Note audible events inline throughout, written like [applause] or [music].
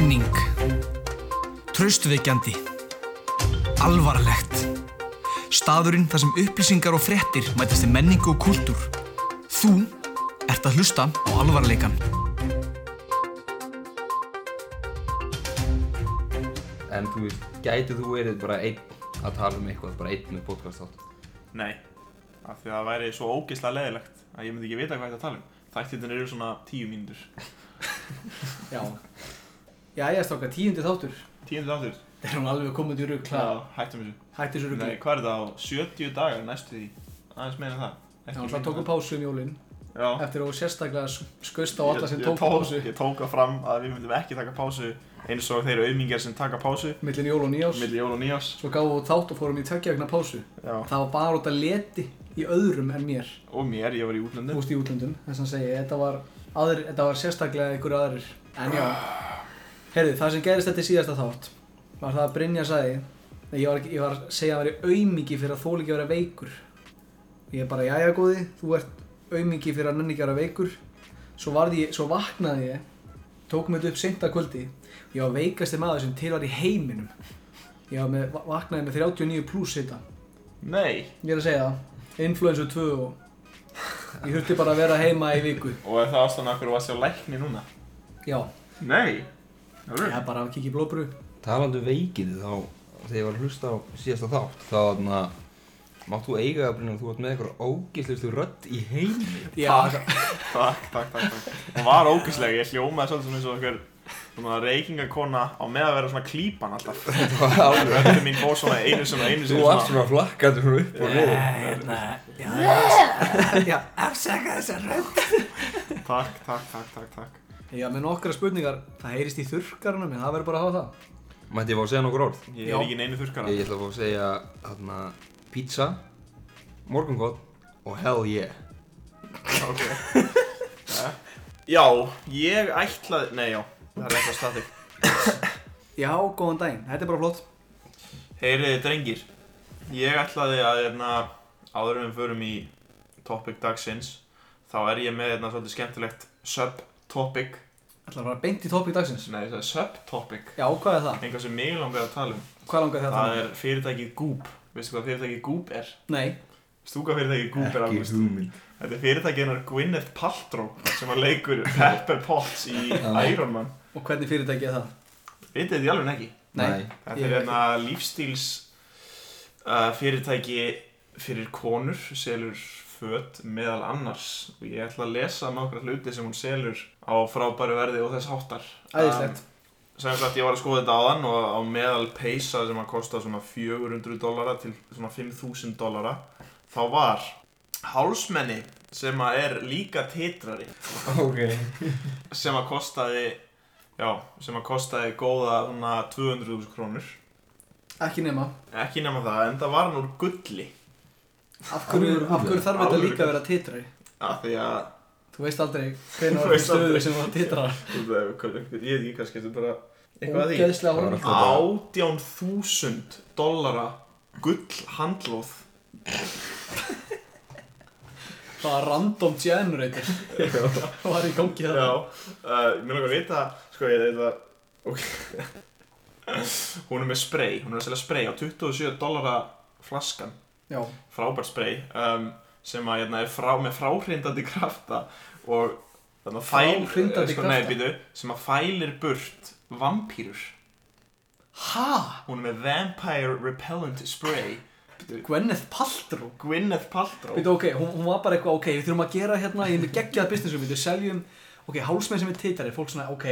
Menning Traustveikjandi Alvarlegt Staðurinn þar sem upplýsingar og fréttir mætast í menningu og kúltúr Þú ert að hlusta á alvarleikan En þú veist, gætið þú verið bara einn að tala um eitthvað, bara einn með podcast átt? Nei, af því að það væri svo ógeðslega leðilegt að ég myndi ekki vita hvað ég ætti að tala um. Þættirnir eru svona tíu mínútur. [laughs] Já. Jæja, strákar, tíundi þáttur. Tíundu þáttur. Það er hún alveg komið í rugg, klar. Já, hættum þessu. Hætti þessu Nei, ruggli. hvað er það á 70 dagar næstu því? Aðeins meina það. Já, það tókum pásu um jólinn. Já. Eftir að þú sérstaklega skust á alla sem Ég- ég tók pásu Ég tók það fram að við myndum ekki taka pásu eins og þeir auðmingjar sem taka pásu millin jól og nýjás. milli jól og nýjás. Svo gáum við þátt og fórum í tveggja vegna pásu. Já. Það var bara út að leti í öðrum en mér. Og mér, ég var í Þú útlöndum. veist í útlöndum, þess að segja. Þetta var, aðrir, þetta var sérstaklega einhverju aðrir. En já, [sighs] heyrðu, það sem gerist þetta í síðasta þátt var það að Brynja sagði Nei, ég var, ég var að segja að vera aumingi fyrir að þóla ekki að vera veikur. Ég er bara, jæja góði, þú ert aumingi fyrir að nenni ekki að vera veikur. Svo, ég, svo vaknaði ég, tók þetta upp seint að kvöldi. Ég var veikasti maður sem til var í heiminum. Ég var með, va- vaknaði með 39 pluss hitta. Nei. Ég er að segja það, influensu 2 og ég þurfti bara að vera heima í viku. Og er það ástæðan af hverju varst hjá lækni núna? Já, Nei. Ég er bara að kíkja í blóðbrú. Talandi um veikið þá, þegar ég var að hlusta á síðasta þátt, þá þarna, mátt þú eiga að brynja að þú ert með eitthvað ógislustu rödd í heimi. Já, Takk, takk, takk, takk. Það var ógæslega, ég hljómaði svolítið eins og einhver svona reykingakona á með að vera svona klípan alltaf. [laughs] Það var alveg, Röndin mín fór svona einu svona, einu þú svona varst svona flakkandi svona upp og niður. Hérna, já, já, afsaka þessa rönd. Takk, takk, takk, takk, takk. Já, með nokkra spurningar, það heyrist í þurrkarnum, en það verður bara að hafa það. Mætti ég fá að segja nokkur orð? Ég Já. er ekki neinu þurrkara. Ég ætla að fá að segja, þarna, pizza, morgungótt og hell yeah. Ok. Ja. [laughs] Já, ég ætlaði, nei já, það er eitthvað statik. Já, góðan daginn, þetta er bara flott. Heyriði drengir, ég ætlaði að hérna, áður en við förum í topic dagsins, þá er ég með hérna svolítið skemmtilegt sub-topic, Það var beint í topic dagsins. nei það er sub-topic, Já, hvað er það? einhvað sem mig langar að tala um. Hvað langar þetta? Það er fyrirtækið Goop, veistu hvað fyrirtækið Goop er? Nei, hvað fyrirtækið Goop er Ekki Ágúst? hugmynd. Þetta er fyrirtækið hennar Gwyneth Paltrow sem að leikur Pepper Potts í Iron Man. og hvernig fyrirtæki er það? Vitið þið alveg ekki? Nei. Þetta er hérna lífstíls uh, fyrirtæki fyrir konur, selur föt meðal annars og ég ætla að lesa nokkra hluti sem hún selur á frábæru verði og þess háttar. Æðislegt. Um, sem sagt ég var að skoða þetta áðan og á meðal peysa sem að kosta svona 400 dollara til svona 5000 dollara þá var hálsmenni sem að er líka titrari Ok. sem að kostaði já, sem að kostaði góða svona 200.000 krónur Ekki nema. Ekki nema það, en það var hann úr gulli Af hverju, af hverju þarf þetta líka að vera titri? af því að Þú veist aldrei [laughs] hvernig var þetta stöðu sem það titrar. þú veist, ég veit ekki kannski þetta er bara eitthvað að því. Það var alltaf- 18.000 dollara gull handlóð Það var random generator. Það [laughs] var í gangi það. Já, uh, mér langar að vita sko ég þetta ok. [laughs] Hún er með spray, hún er að selja spray á 27 dollara flaskan. Já. frábært spray. Um, sem að hérna, er frá, með fráhrindandi krafta og þannig að fæl Fráhrindandi sko, nei, býtu, sem að fælir burt vampýrur Ha? hún er með Vampire Repellent Spray. Gwyneth Paltrow? Gwyneth Paltrow. Býtu, ok, hún, hún var bara eitthvað, ok, við þurfum að gera hérna, ég er með geggjað businessum, við seljum, ok, hálsmenn sem er titari, fólk svona, ok,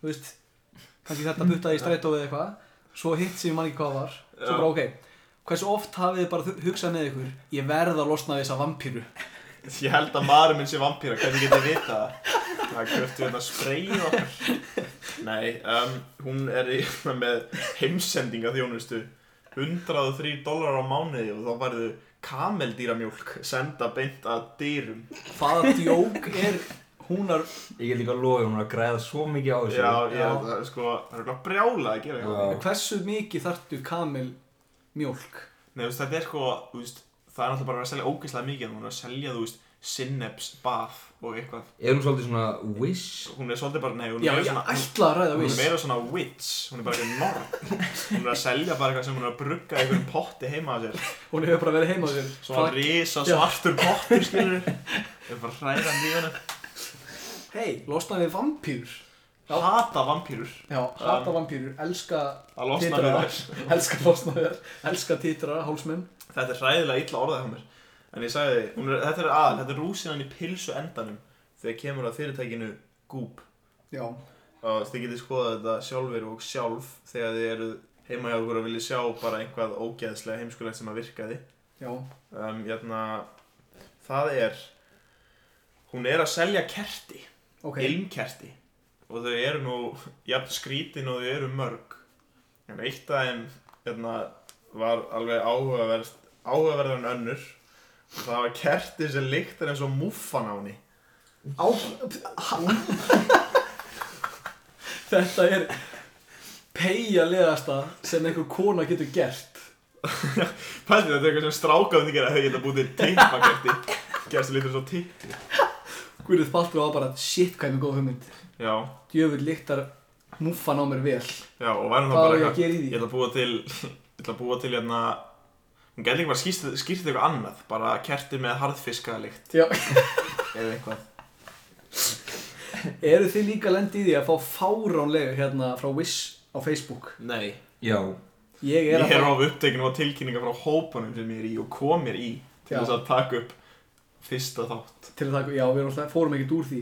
þú veist, kannski þetta puttaði í strætó eða eitthvað, svo hitt sem ég man ekki hvað var, svo bara, ok, hversu oft hafið þið bara hu- hugsað með ykkur, ég verð að losna við þessa vampíru, [laughs] Ég held að maður minn sé vampýra, hvernig getið þið vita það? Það köftu hérna sprayið okkar Nei, um, hún er í, [laughs] með heimsendinga þjónustu 103 dólar á mánuði og þá færðu kameldýramjólk senda beint að dýrum hvaða djók er húnar, Ég get líka að lofa hún er að græða svo mikið á þessu. Já, Já. það er sko, það er brjála að gera eitthvað hversu mikið þarftu kamel mjólk? Nei, þú veist, þetta er sko, þú veist, það er náttúrulega bara að að selja ógeðslega mikið en hún er að selja, þú veist, Synapse bath og eitthvað. Er hún svolítið svona wish? Hún er svolítið bara, nei, hún er Já, meira ég svona ætla að ræða Hún er viss meira svona witch, hún er bara eitthvað norm Hún er að selja bara eitthvað sem hún er að brugga í einhverjum potti heima á sér. Hún hefur bara verið heima á sér. Svona risa svartur pottur, skilur Það er bara hræðandi í honum. Hei, losnaði við vampýrur Já. Hata vampýrur Já, hata vampýrur, elska þær. [laughs] Elska losnaði þær, elska titrara, hálsmenn. Þetta er hræðilega illa orðað hjá mér. En ég sagði, er, þetta er aðal, þetta er rúsinan í pilsu endanum Þegar kemur að fyrirtækinu Goop. Já, og þið getið skoðað þetta sjálfur og sjálf þegar þið eru heima hjá okkur og viljið sjá bara einhvað ógeðslega heimskulegt sem að virkaði. Já, um, jæna, það er hún er að selja kerti. Ok. Ilmkerti og þau eru nú jafn skrítin og þau eru mörg. En eitt af þeim jæna, var alveg áhugaverð áhugaverður en önnur. Og það var kerti sem líktar eins og muffan á henni Á [laughs] Þetta er peijalegasta sem einhver kona getur gert. Pældi þetta er eitthvað sem strákaðum gera þau geta búið til teipakerti gerst lítur svo tipp Guðrið Baldur var bara shit hvað er með góð hugmynd. Já, Djöfull líktar muffan á mér vel. Já og Hvað á bara ég að eitthvað Ég ætla að búa til Ég ætla að búa til hérna Hún gæti ekki bara skýrt, skýrt eitthvað annað Bara kerti með harðfiskaðalikt Já. [laughs] Eða eitthvað. [laughs] Eru þið líka lendið í því að fá fáránlega hérna frá Wish á Facebook? Nei. Já. Ég Ég er að er á upptekinu á tilkynninga frá hópunum sem ég er í og kom mér í til þess að taka upp fyrsta þátt. Til að taka, já við erum alltaf, fórum ekkert úr því.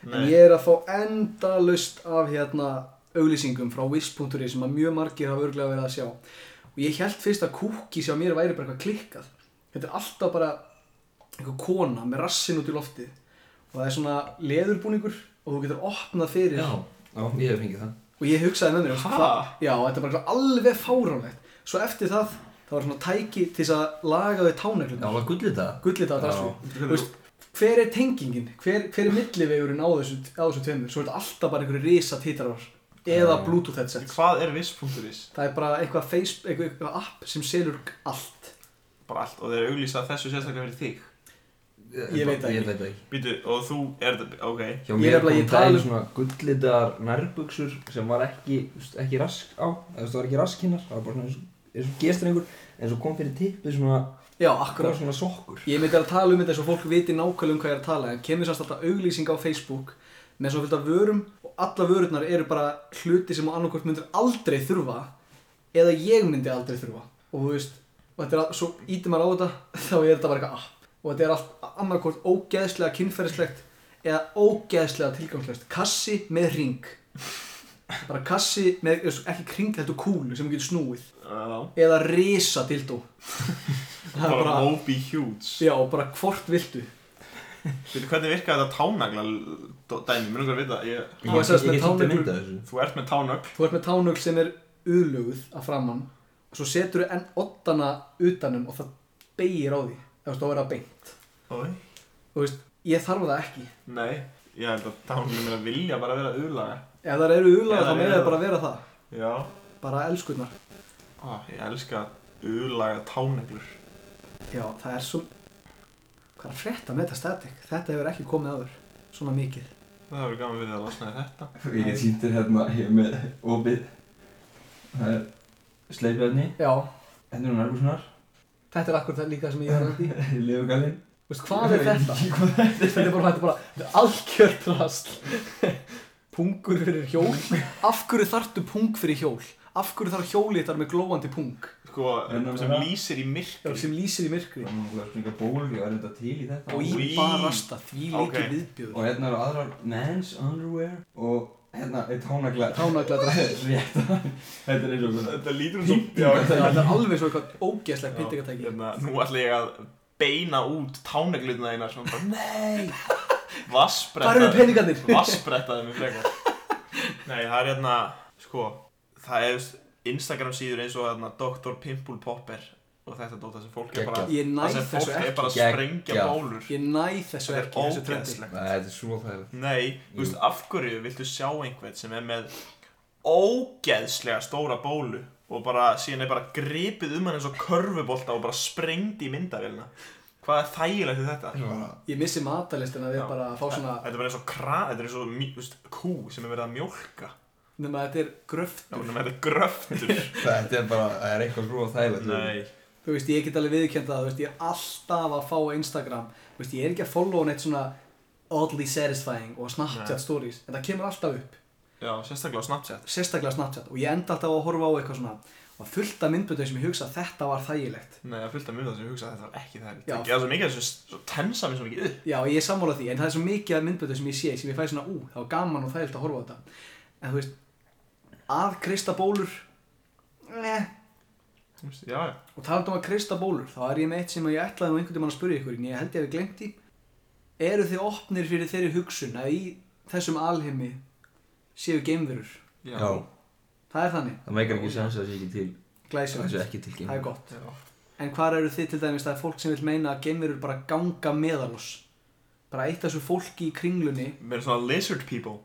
En Nei, ég er að fá endalust af hérna auglýsingum frá wish.is sem að mjög margir hafa örglega verið að sjá. Og ég held fyrst að cookies á mér væri bara eitthvað klikkað. Þetta er alltaf bara einhver kona með rassin út í loftið. Og það er svona leðurbúningur og þú getur opnað fyrir. Já. Já, ég hef fengið það. og ég hugsaði með mér já, þetta er bara eitthvað alveg fáránlegt. Svo eftir það, það var svona tæki til þess að laga þau Já, var gullið það? gullið það Já. drasli Þú veist, hver er tengingin, hver, hver er millivegurinn á þessu, á þessu tveimur svo er þetta alltaf bara einhverju risa títrar eða Já. bluetooth headset Hvað er viss.is? það er bara eitthvað, face, eitthvað, eitthvað app sem selur allt Bara allt og þeir auglýsa þessu sérstaklega fyrir þig Ég veit það Ég ekki. veit það ekki. Býtu, og þú er þetta, ok Hjá mér er bara- kom ég tala daginn um- svona gullitar nærbuksur sem var ekki, ekki rask á, eða það var ekki raskinnar, það var bara svona eins og- eins og gestrengur, en svo kom fyrir tippið svona, já, akkurat. Svona sokkur. ég myndi að tala um þetta svo fólk viti nákvæmlega um hvað ég er að tala en kemur sannst alltaf auglýsing á Facebook með svona fylgta vörum og alla vörurnar eru bara hluti sem á annarkvort myndir aldrei þurfa eða ég myndi aldrei þurfa. Og þú veist, og þetta er að, svo ítir maður á þetta [laughs] þá er þetta bara eitthvað app og þetta er allt annarkvort ógeðslega kynferðislegt eða ógeðslega tilgangslegt kassi með ring bara kassi með, ekki kring þetta kúlu sem getur snúið. Já. Eða risa dildó [laughs] það er Bara bara, Moby Huge. Já, bara hvort viltu. Býtu, hvernig virkar þetta tánagla dæmi? Mér langar að vita? Ég, sagt með Ég get tánögl- myndað þessu. Þú ert með tánögl. Þú ert með tánögl sem er uðluguð að framann og svo setur þú enn oddana utanum og það beigir á því. Ef þú verður að beint. Ói Þú veist, ég þarf það ekki. Nei, ég held að tánögl mér að vilja bara vera auðlaga Ef það eru uðlaga Ef þá þær með eru það bara að vera það. Já. Bara elskurnar. Ó, Ég elska auðlaga tánöglur Já, það er svo Hvað er að frétta með þetta static? Þetta hefur ekki komið áður. Svona mikið. Það hefur gaman verið að losna í þetta. [laughs] Ég get sýndir hérna hér með opið. Það er sleipjöfni, Já, hendur hún nærbusunar, þetta er akkur það líka sem ég er að því lefugallinn. [laughs] Þú veist, hvað er þetta? [laughs] Þetta er bara, þetta er bara, þetta er algjört rast Pungur fyrir hjól [laughs] Af hverju þarftu pung fyrir hjól? Af hverju þarf hjólið þar með glóandi pung? Sko, En sem lýsir í myrkri sem lýsir í myrkri er. Og í barasta því leikir Ok. viðbjöður Og hérna eru aðrar men's underwear og hérna er drasl. [laughs] rétt þetta er eins og Þetta lítur um þetta er alveg svo eitthvað ógeðslegt pyntingatæki Hérna, nú ætla ég að beina út svona bara, nei [laughs] Vassbretta Hvar eru peningarnir? [laughs] Vassbrettaði mig frekar. Nei, það er hérna, sko Það er Instagram síður eins og hérna Dr. Pimple Popper og þetta dóta sem fólk er bara Ég næ það sem þessu fólk er ekki. bara að sprengja bólur. Ég næ þessu Þetta ekki, er þessu trendi. ógeðslegt. Nei, þetta er svo þægilegt Nei, þú veist, af hverju viltu sjá einhvern sem er með ógeðslega stóra bólu og bara síðan er bara gripið um hann eins og körfubolta og bara sprengt í myndavélina Hvað er þægilegt við þetta? Bara- Ég missi matalistina við Já. bara að fá svona Þetta er bara eins og kra, þetta er eins og þú veist, kú sem er verið að mjólka. Nema þetta er Já, gröftur nema þetta er gröftur. [laughs] Þetta er bara, það er eitthvað grúa þægilegt Nei. Þú veist, ég get alveg viðkjönda það, þú veist, ég er alltaf að fá Instagram. Þú veist, ég er ekki að followa neitt svona oddly satisfying og Snapchat Nei. stories en það kemur alltaf upp, Já, sérstaklega Snapchat. Sérstaklega Snapchat og ég enda alltaf að horfa á eitthvað svona og fullt af myndböndum sem ég hugsa að þetta var þægilegt. Nei, það er fullt af mjög sem ég hugsa að þetta var ekki það Já. Það geða svo mikið að þessu tensa mér svo mikið upp. Já, ég er sammála því, en það er svo mikið af myndböndum sem ég sé sem ég fæ svona, ú, það var gaman og þægilegt að horfa á þetta. En þú veist, að kreista bólur ne. Þú veist, Já, já. Og talandi um að kreista bólur, þá er ég með eitt sem ég ætlaði nú einhvern veginn að spyrja ykkur en ég held ég að við glemt það er þannig, það meikar ekki sens að það sé ekki til. Það glæsum sé ekki til það er gott. Já. en hvar eru þið til dæmis, það er fólk sem vil meina að geimverur bara ganga meðal oss bara eitt af þessu fólki í kringlunni. Mér er svona lizard people.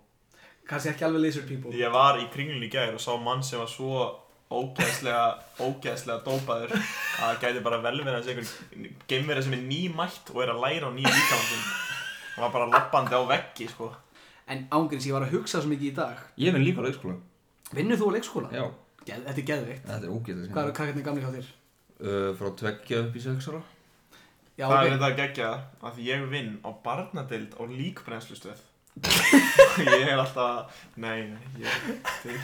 Kannski ekki alveg lizard people. Ég var í kringlunni í gær og sá mann sem var svo ógeðslega, ógeðslega dópaður að það gæti bara vel verið að segja einhver geimverið sem er nýmætt og er að læra á nýja líkamann sinn Það var bara lappandi á veggi, sko. En ángurins, ég var að hugsa svo mikið í dag. Ég vinn líka á leikskóla vinnur þú á leikskóla? Já, Geð, þetta er geðveikt. Þetta er ógeðið hvað eru kakkarnir gamli hjá þér? uh, Frá tveggja upp í sex ára. Já, Það er þetta að gegja að ég vinn á barnadeild á líkbrennslustöð. [laughs] Ég er alltaf, nei, nei, ég,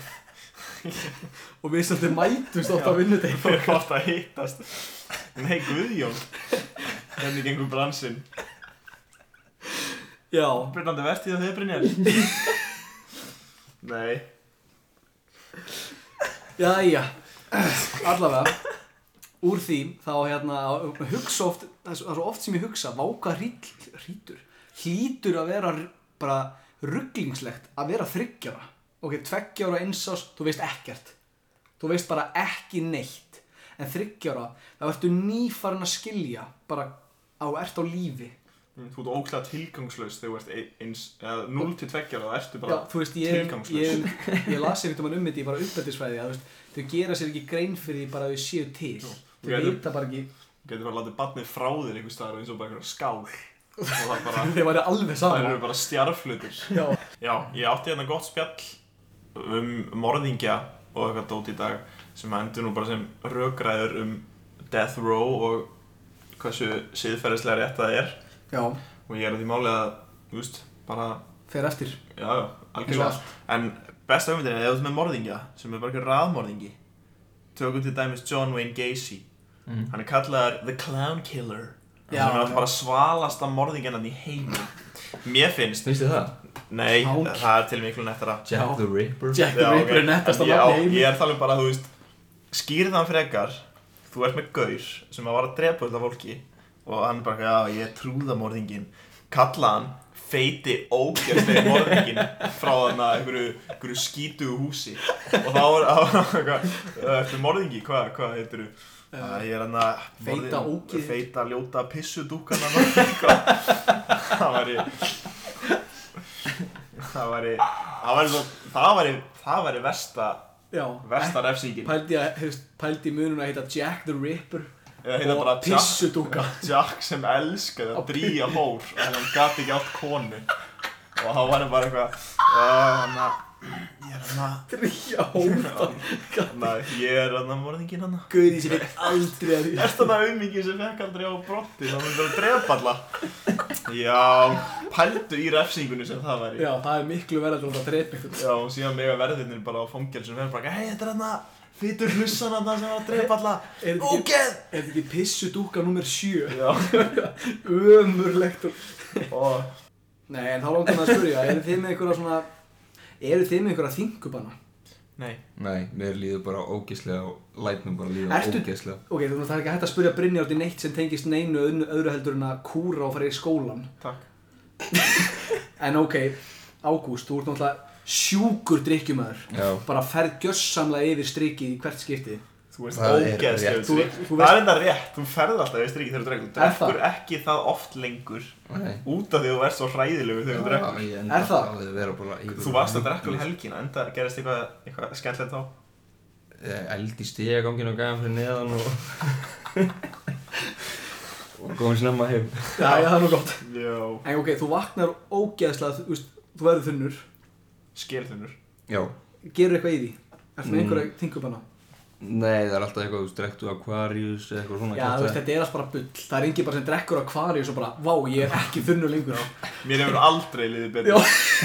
og við svolítið mætumst oft á vinnudegi Við erum alltaf að hittast. Nei, Guðjón. Hvernig gengur bransinn? Já, Brynandi vertíð á þau Brynjar [laughs] Nei Jæja, allavega Úr því þá hérna hugsa oft, það er svo oft sem ég hugsa vá hvað hrýt, hrýtur hlýtur að vera bara rugglingslegt að vera þryggjara ok, tveggjára einsás, þú veist ekkert. Þú veist bara ekki neitt. En þryggjara, þá ertu nýfarin að skilja bara á, ert á lífi Þú ert óklæða tilgangslaus þegar þú ert ein- eins eða 0 til 2 ára þá ertu Já, bara þú veist, ég, tilgangslaus. ég, ég las einhvern veginn um þetta í bara uppeldisfræði að þú gera sér ekki grein fyrir því bara að þau séu til. Ég er- vita bara ekki Þú getur bara látið barnið frá þér einhver staðar og eins og bara einhverja skál. Og það bara, [laughs] þau væri alveg það sama eru bara stjarflutur Já, Já, ég átti hérna gott spjall um morðingja og eitthvað dót í dag sem endur nú bara sem rökræður um death row og hversu siðferðislega rétt það er já, og ég er að því máli að, þú veist, bara, fer eftir. Já, já, algjörlega. En besta hugmyndin er ef þú ert með morðingja sem er bara eitthvað raðmorðingi. Tökum til dæmis John Wayne Gacy. Mhm. hann er kallaður The Clown Killer. Já, sem er bara svalasta morðingjan í heimi. Mér finnst, Finnst þið það? nei, Clown það er til miklu nettara. Jack Já. the Ripper. Jack the Ripper er ég, á- nafn í heimi. ég er talað um bara, þú veist skýrið hann frekar. Þú ert með gaur sem að var að drepa þetta fólki og hann bara, já, ég er trúðamorðingin kalla hann feiti ógjastlega morðingin frá þarna einhverju, einhverju skítugu húsi. Og þá er það morðingi, hvað hva heitir þú? Ég er hann að Feita ógeð. feita ljóta pissudúkan [laughs] það væri það væri það væri, það væri, það versta versta refsingin. Pældi, að, pældi munum að heita Jack the Ripper eða heita og bara Jack, Jack sem elskaði að dríja hór og hann gati ekki átt konu. Og þá var hann bara eitthvað uh, hann að ég er hann að Dríja hóta Nei, ég er hann að morðingin hann Guði sem er aldrei að því Er þetta auðmikið sem fekk aldrei á brotti þá myndir að drepa alla? Já, pældu í refsingunni sem það væri Já, það er miklu verður að drepa ykkur Já, og síðan mega verðirnir bara á fangelsum verður bara, hei, þetta er hann að fytur hlussan hann sem var að drepa alla. Er Ógeð! er þetta ekki pissudúka nummer 7? Já, [laughs] Ömurlegt og... Nei, en þá langar maður að spyrja, eru þið með einhverja svona Eru þið með einhverja þingubanna? Nei, Nei, mér líður bara ógeðslega og læt mér bara líða Ertu- ógeðslega. Ok, þú veist það er ekki hægt að spyrja Brynjar út í neitt sem tengist neinu öðru, öðru heldur en að kúra og fara í skólan takk. [laughs] En ok, Ágúst, þú ert náttúrulega sjúkur drikkjumæður Já, Bara ferð gjössamlega yfir strikið í hvert skipti. Þú veist ógeðslega rétt. Það er enda rétt, þú ferð alltaf við strikið þegar þú drekkur. Þú Er drekkur ekki það oft lengur nei. út af því að þú ert svo hræðilegur þegar þú drekkur. Er það? yfir Þú varst að drekka um helgina, enda gerist eitthvað, eitthvað skemmtilegt þá? Ég Eld í stegagangin og gæðan fyrir neðan og [laughs] Og Góðum snemma heim. Já, já, það er nú gott. Já, En ok, þú vaknar ógeðslega, þú þú verður þunnur skelþunnur Já. Gerur eitthvað í því? Ertu með Mm. einhverja tingubanna Nei, það er alltaf eitthvað, þú veist, drektu Aquarius eða eitthvað svona Já, þú veist, þetta er allt bara bull. Það er engin bara sem drekkur akvaríus og bara Vá, ég er ekki þunnur lengur á. [laughs] Mér hefur aldrei liðið betur. Já.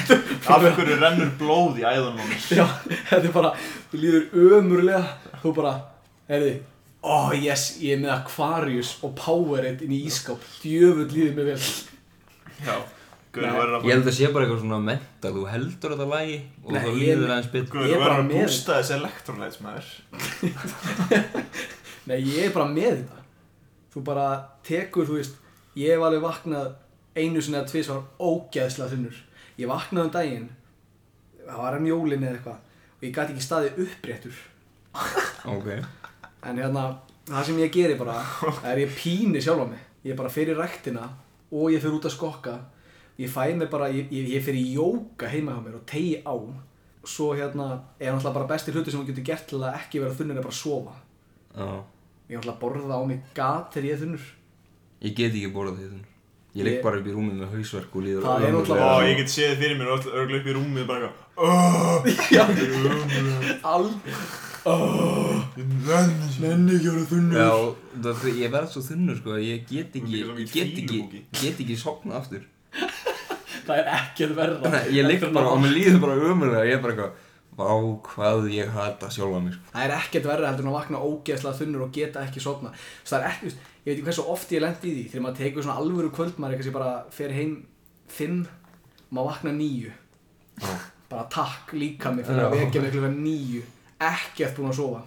[laughs] Af hverju rennur blóð í æðunum Já, þetta er bara Þú líður ömurlega. Þú bara, heyrði Ó, yes, ég er með akvaríus og Powerade inn í ískáp Djöfull líður mér vel. Já, Guður verður að Ég held að sé bara eitthvað svona mental, þú heldur þetta lagi og Nei, þá ég- líður það aðeins betur. Guður Ég er bara verður að með. bústa þessi elektrolæts maður [laughs] Nei, ég er bara með þetta. Þú bara tekur, þú veist Ég hef alveg vaknað einu sinni eða tvis var ógeðslega þunnur. Ég vaknaði um daginn Það var enn jólin eða eitthvað Og ég gæti ekki staðið uppréttur. [laughs] Ok. En hérna, það sem ég geri bara Það [laughs] er ég píni sjálfa mig. Ég er bara fyrir ræktina Og ég fyrir út að skokka Ég fæ mig bara, ég, ég, fyrir í jóka heima hjá mér Og tegi á. Svo hérna, er náttúrulega bara besti hluti sem þú getur gert Til að ekki vera þunnur er bara að sofa. Já. Ég náttúrulega borða á mig gat þegar ég er þunnur. Ég get ekki borðað því þannig Ég ligg Ég- bara upp í rúmið með hausverk og líður Það er náttúrulega- Ó, ég get séð fyrir mér og örgla upp í rúmið bara eitthvað. Nenni ekki að vera þunnur. Já, það, ég verð svo þunnur sko að Ég get ekki, ég ekki get ekki, get ekki sopnað aftur Það er ekkert verra. Nei, Ég ligg bara og mér líður bara ömurlega. Ég er bara eitthvað Vá, hvað ég hata sjálfa mig sko. Það er ekkert verra heldur en að vakna ógeðslega þunnur og geta ekki sofna Það er ekki, ég veit ekki hversu oft ég lendi í því. Þegar maður tekur svona alvöru kvöldmaður Eitthvað sem bara fer heim fimm maður vakna níu. Já. Bara takk líka mig fyrir að vekja mig klukkan níu. Ekkert búin að sofa.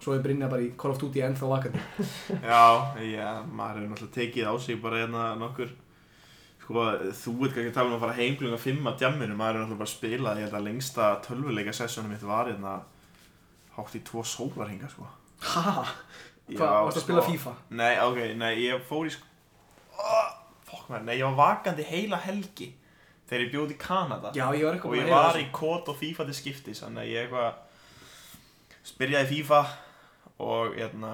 Svo er Brynja bara í Call of Duty ennþá vakandi. Já, já, maður hefur náttúrulega tekið á sig bara hérna nokkur Sko, þú ert ekki að tala um að fara heim klunga 5 að djamminu, maður hefur náttúrulega bara spilað Ég held að lengsta tölvuleika sessjónum mitt var hérna hátt í tvo sólarhinga, sko. Haha, hvað, varstu að spila sko. FIFA? Nei, ok, nei, ég fór í sko. Oh, Fokk maður, nei, ég var vakandi heila helgi Þegar ég bjóð í Kanada. Já, ég var eitthvað Og ég að var í kót og FIFA til skiptis Þannig að ég eitthvað Spyrjaði FIFA Og hérna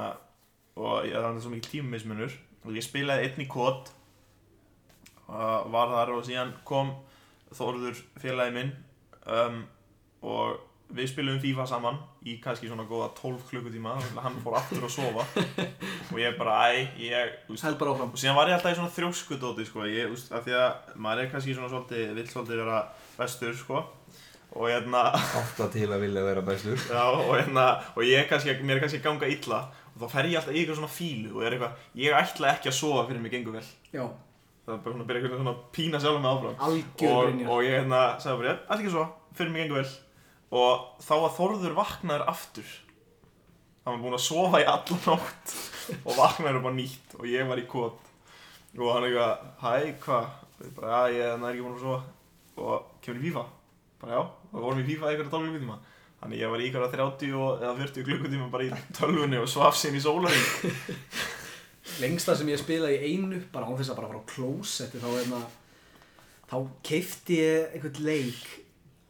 Og það var svo mikið tímumismunur Og ég spilaði einn í kót Og var þar og síðan kom Þórður félagi minn um, Og við spilum FIFA saman Í kannski svona góða 12 klukkutíma Þannig að hann fór aftur að sofa. [laughs] Og ég bara, æ, ég Held bara áfram. Og síðan var ég alltaf í svona þrjóskudóti sko, ég, úst, af því að maður er kannski svona svolítið, vill svolítið vera bestur sko. Og hérna, [laughs] Alltaf til að vilja vera bestur. Já, og hérna og ég er kannski, mér er kannski að ganga illa. Og þá fer ég alltaf í eitthvað svona fílu og er eitthvað, ég ætla ekki að sofa fyrir mig gengur vel. Já, það er bara svona að byrja eitthvað svona að pína sjálf með áfram. Algjör og, og ég hérna sagði bara, ég ætla ekki að sofa fyrir mig gengur vel. Og þá var Þorður vaknaður aftur. Hann var búinn að sofa í alla nótt og vaknaður á nýtt og ég var í kot. Og hann eitthvað, hæ, hvað og ég bara, já, ég er ekki búinn að sofa. Og kemur í FIFA. Bara já, og við vorum í FIFA einhverja 12 klukkutíma. Þannig ég var í einhverja 30 og, eða 40 klukkutíma bara í tölvunni og svaf sín í sólaring Lengsta sem ég spilaði í einu bara án þess að bara fara á klósetti þá hérna þá keifti ég einhvern leik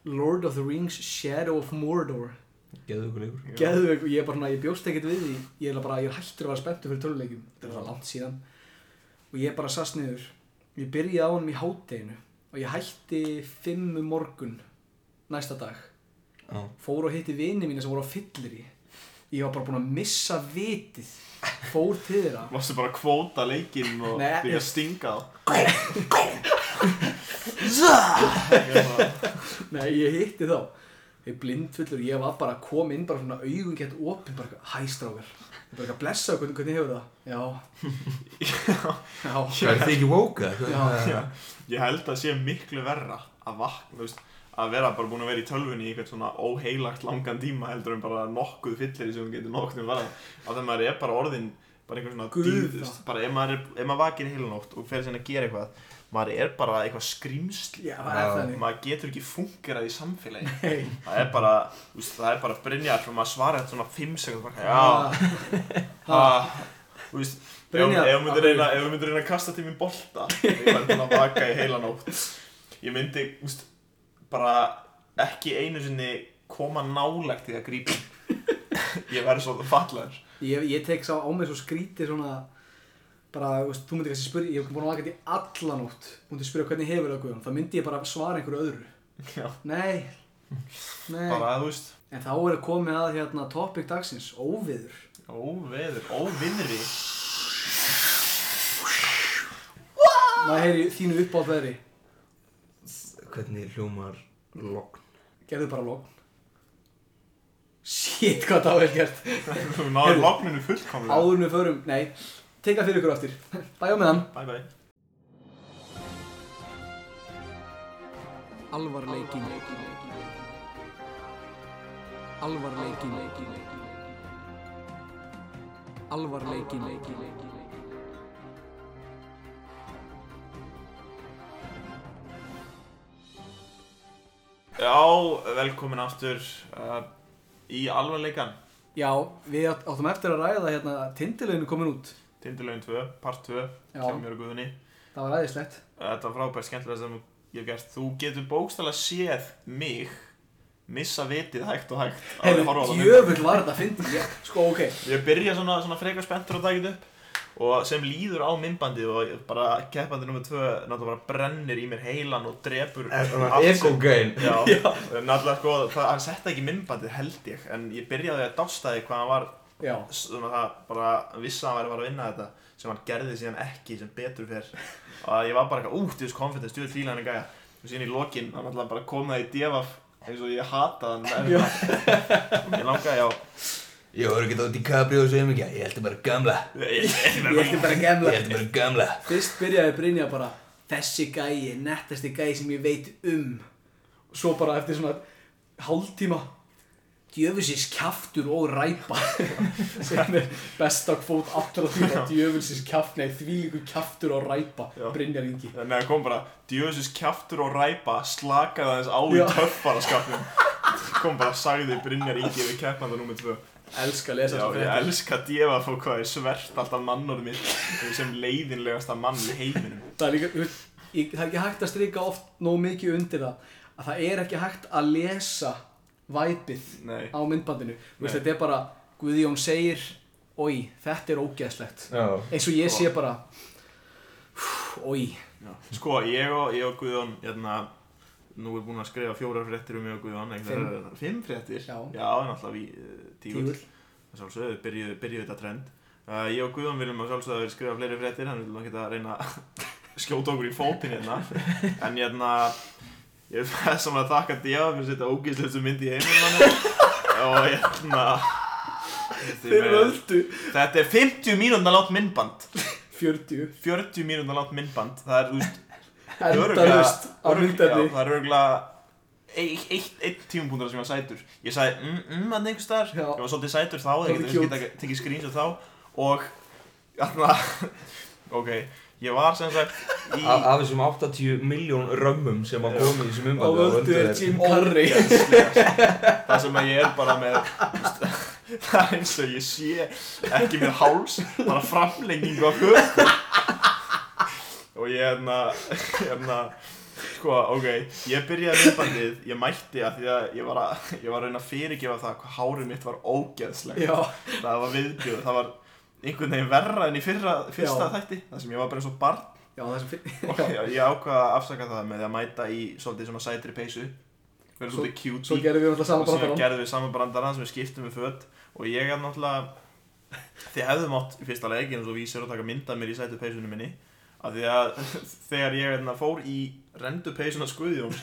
Lord of the Rings Shadow of Mordor. Geðu ykkur leikur. Geðveik og ég er bara svona, ég bjóst ekkert við því. Ég er bara, ég er hættur að vera spenntur fyrir töluleikum þetta er það langt síðan. Og ég bara sast niður. Ég byrjaði á honum í hátteginu og ég hætti fimm um morgun næsta dag. Já. Fór og hitti vini mína sem voru á fyllir ég var bara búinn að missa vitið. Fór til þeirra. Varstu bara að kvóta leikinn og Nei, byrja ég- að stinga þá? Nei, ég hitti þá. Ég blindfullur, ég var bara að koma inn bara svona augun gett opinn bara eitthvað, hæ strákar. Ég bara eitthvað blessa, hvernig, hvernig hefur það? Já. Já. Það er þið ekki woke eða? Já. Já, ég held að sé miklu verra að vakna, þú veist, að vera bara búin að vera í tölvunni í eitthvað svona óheilagt langan tíma heldur en bara nokkuð fyllir sem þú getur nokkuð um verða. Að það maður er bara orðin, bara einhver svona veist, bara ef maður, er, ef maður vakir heila nótt og fer sinna að gera eitthvað, maður er bara eitthvað skrýmsli. Það Maður getur ekki fungerað í samfélagi. Nei. Það er bara, veist, það er bara Brynjar og maður svarar þetta svona 5 sekund já, þú veist, ef þú myndir reyna, að kasta til mér bolta ég var búin að vaka í heila nótt. Ég myndi, úst, bara ekki einu sinni koma nálægt því að grípa. [laughs] Ég verði svo fallaður ég, ég tek sá á mig svo skrítið svona bara, veist, þú myndir kannski spyrja, ég hef búin að vaka þetta í alla nótt þú myndir spyrja hvernig hefur það Guðjón, þá myndi ég bara svara einhverju öðru. Já. nei, nei. Bara, þú veist, en þá er komið að hérna topic dagsins, óviður óveður, óviðri. maður heyri þínu upp á veðri Hvernig hljómar logn? gerðu bara logn shit, hvað það var vel gert [laughs] náður Heyrðu. logninu fullkomlega. áður við förum, nei, teka fyrir ykkur aftur [laughs] bæja meðan Bye bye. Alvarleikin Alvarleikin Alvarleikin Já, velkomin aftur uh, í alvarleikan. já, við átt- áttum eftir að ræða hérna tindileginu komin út Tindilögin 2, part 2, Já. hjá mér og Guðunni. það var æðislegt Þetta var frábært skemmtilega sem ég hef gert. Þú getur bókstala séð mig missa vitið hægt og hægt. það. djöfull var þetta fyndið ég, sko, ok, Ég byrja svona, svona frekar spenntur að taka þetta upp og sem líður á myndbandið og bara keppandi nr. 2 náttúrulega bara brennir í mér heilan og sem- Ekogain [laughs] Já, náttúrulega sko, það, hann setti ekki myndbandið held ég en ég byrjaði að dásta því hvað hann var já. svona það bara vissi að hann væri að fara að vinna þetta sem hann gerði síðan ekki sem betur fer. Og ég var bara eitthvað út í þessu confidence, stjórn fíla hann gæja. Og síðan í lokin, hann alltaf bara kom það í devaf eins og ég hata hann. Ég langaði á Ég voru ekki á DiCaprio sem ekki. Ég heldur bara gamla. Ég, ætti bara gemla Ég heldur bara gamla. Fyrst byrjaði Brynja bara þessi gæi, nettasti gæi sem ég veit um. Og svo bara eftir svona hálftíma djöfusins kjaftur og ræpa. [laughs] Sem er besta kvót allra tíma djöfusins kjaft, nei þvílíku kjaftur og ræpa Já. Brynjar Ingi. Þannig að kom bara djöðsins kjaftur og ræpa slakaði aðeins á í Já. töffara skapnum kom bara sagði Brynjar Ingi við keppanda nr. 2 elska að lesa Já, þessu ég fréttir. elska að djefa fór hvað er svert alltaf mannorð mitt sem leiðinlegasta mann í heiminum. Það er líka, ég, það er ekki hægt að strika oft nóg mikið undir það að það er ekki hægt að lesa væpið á myndbandinu. Þú veist, þetta er bara Guðjón segir oi, þetta er ógeðslegt. Já. Eins og ég sé bara oi, sko, ég og, ég og Guðjón hérna, nú er búin að skrifa fjórar fréttir um mig og ekki Fimm. fréttir? Já. Já, en alltaf í uh, tígull. Tígull. Það sjálfsögðu, byrjuðu byrjuðu þetta trend. Uh, Ég og Guðjón viljum að sjálfsögðu skrifa fleiri fréttir Hann viljum ekki að reyna að [laughs] skjóta okkur í fótinn hérna. En hérna Ég er þess að þakka Díða fyrir að setja ógíslustu mynd í heimilmannu Og hérna þetta er þeir með- völdu. Þetta er 50 mínúndar langt myndband. 40 40 mínúndar langt myndband. Það er, veist endalust á myndefni Það er örgulega eitt, eitt, eitt tímapunktur sem ég var sætur. Ég sagði, mm, mm, að einhvers staðar. Já. Ég var svolítið sætur þá, geti cute. tekið tekið screenshots þá. Og, þarna, [laughs] ok, ég var sem sagt í Af af þessum 80 miljón römmum sem að koma í þessum á umbandi völdu er Jim Carrey. Það sem að ég er bara með [laughs] Það er eins og ég sé ekki með háls Bara framlengingu á höfum Og ég hérna Hérna Sko, ok, ég byrjaði myndbandið, ég mætti að því að ég var að, ég var að reyna að fyrirgefa það hvað hárið mitt var ógeðslegt. já, Það var viðbjöð, það var einhvern veginn verra en í fyrra, fyrsta Já. þætti, það sem ég var bara eins og barn. já, Og ég, ég ákvaða að afsaka það með að mæta í svolítið svona sætri peysu, verið Svo- svolítið cutie. svo gerðum við náttúrulega og saman síðan bara gerðum við saman brandarann sem við skiptum með föt og ég er náttúrulega þið hefðum átt í fyrsta leik eins og vísir að taka mynda mér í sætu peysunum minni af því að [laughs] þegar ég hérna, fór í rendu peysuna skuðjóns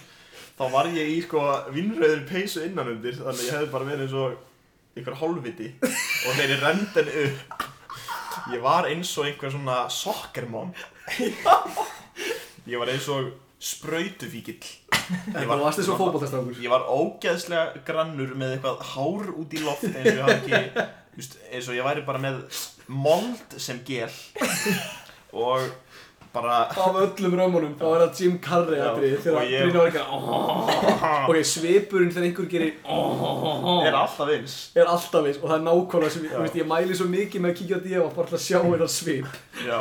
þá var ég í sko vinnröður peysu innan undir þannig að ég hefði bara verið eins og einhver hálfviti og þegar ég rendi henni upp. Ég var eins og einhver svona soccermom ég var eins og sprautufíkill ég að fótballtastrákur Ég var ógeðslega grannur með eitthvað hár út í loft eins og ég hafði ekki just, eins og ég væri bara með mold sem gel. Og bara af öllum römmunum þá er það Jim Carrey og þegar ég- Brynjar var ekki að ok, svipurinn þegar einhver gerir er alltaf eins. Er alltaf eins og það er nákvæmlega sem, veist, ég mæli svo mikið með að kíkja á því bara til að sjá [laughs] þetta svip. Já,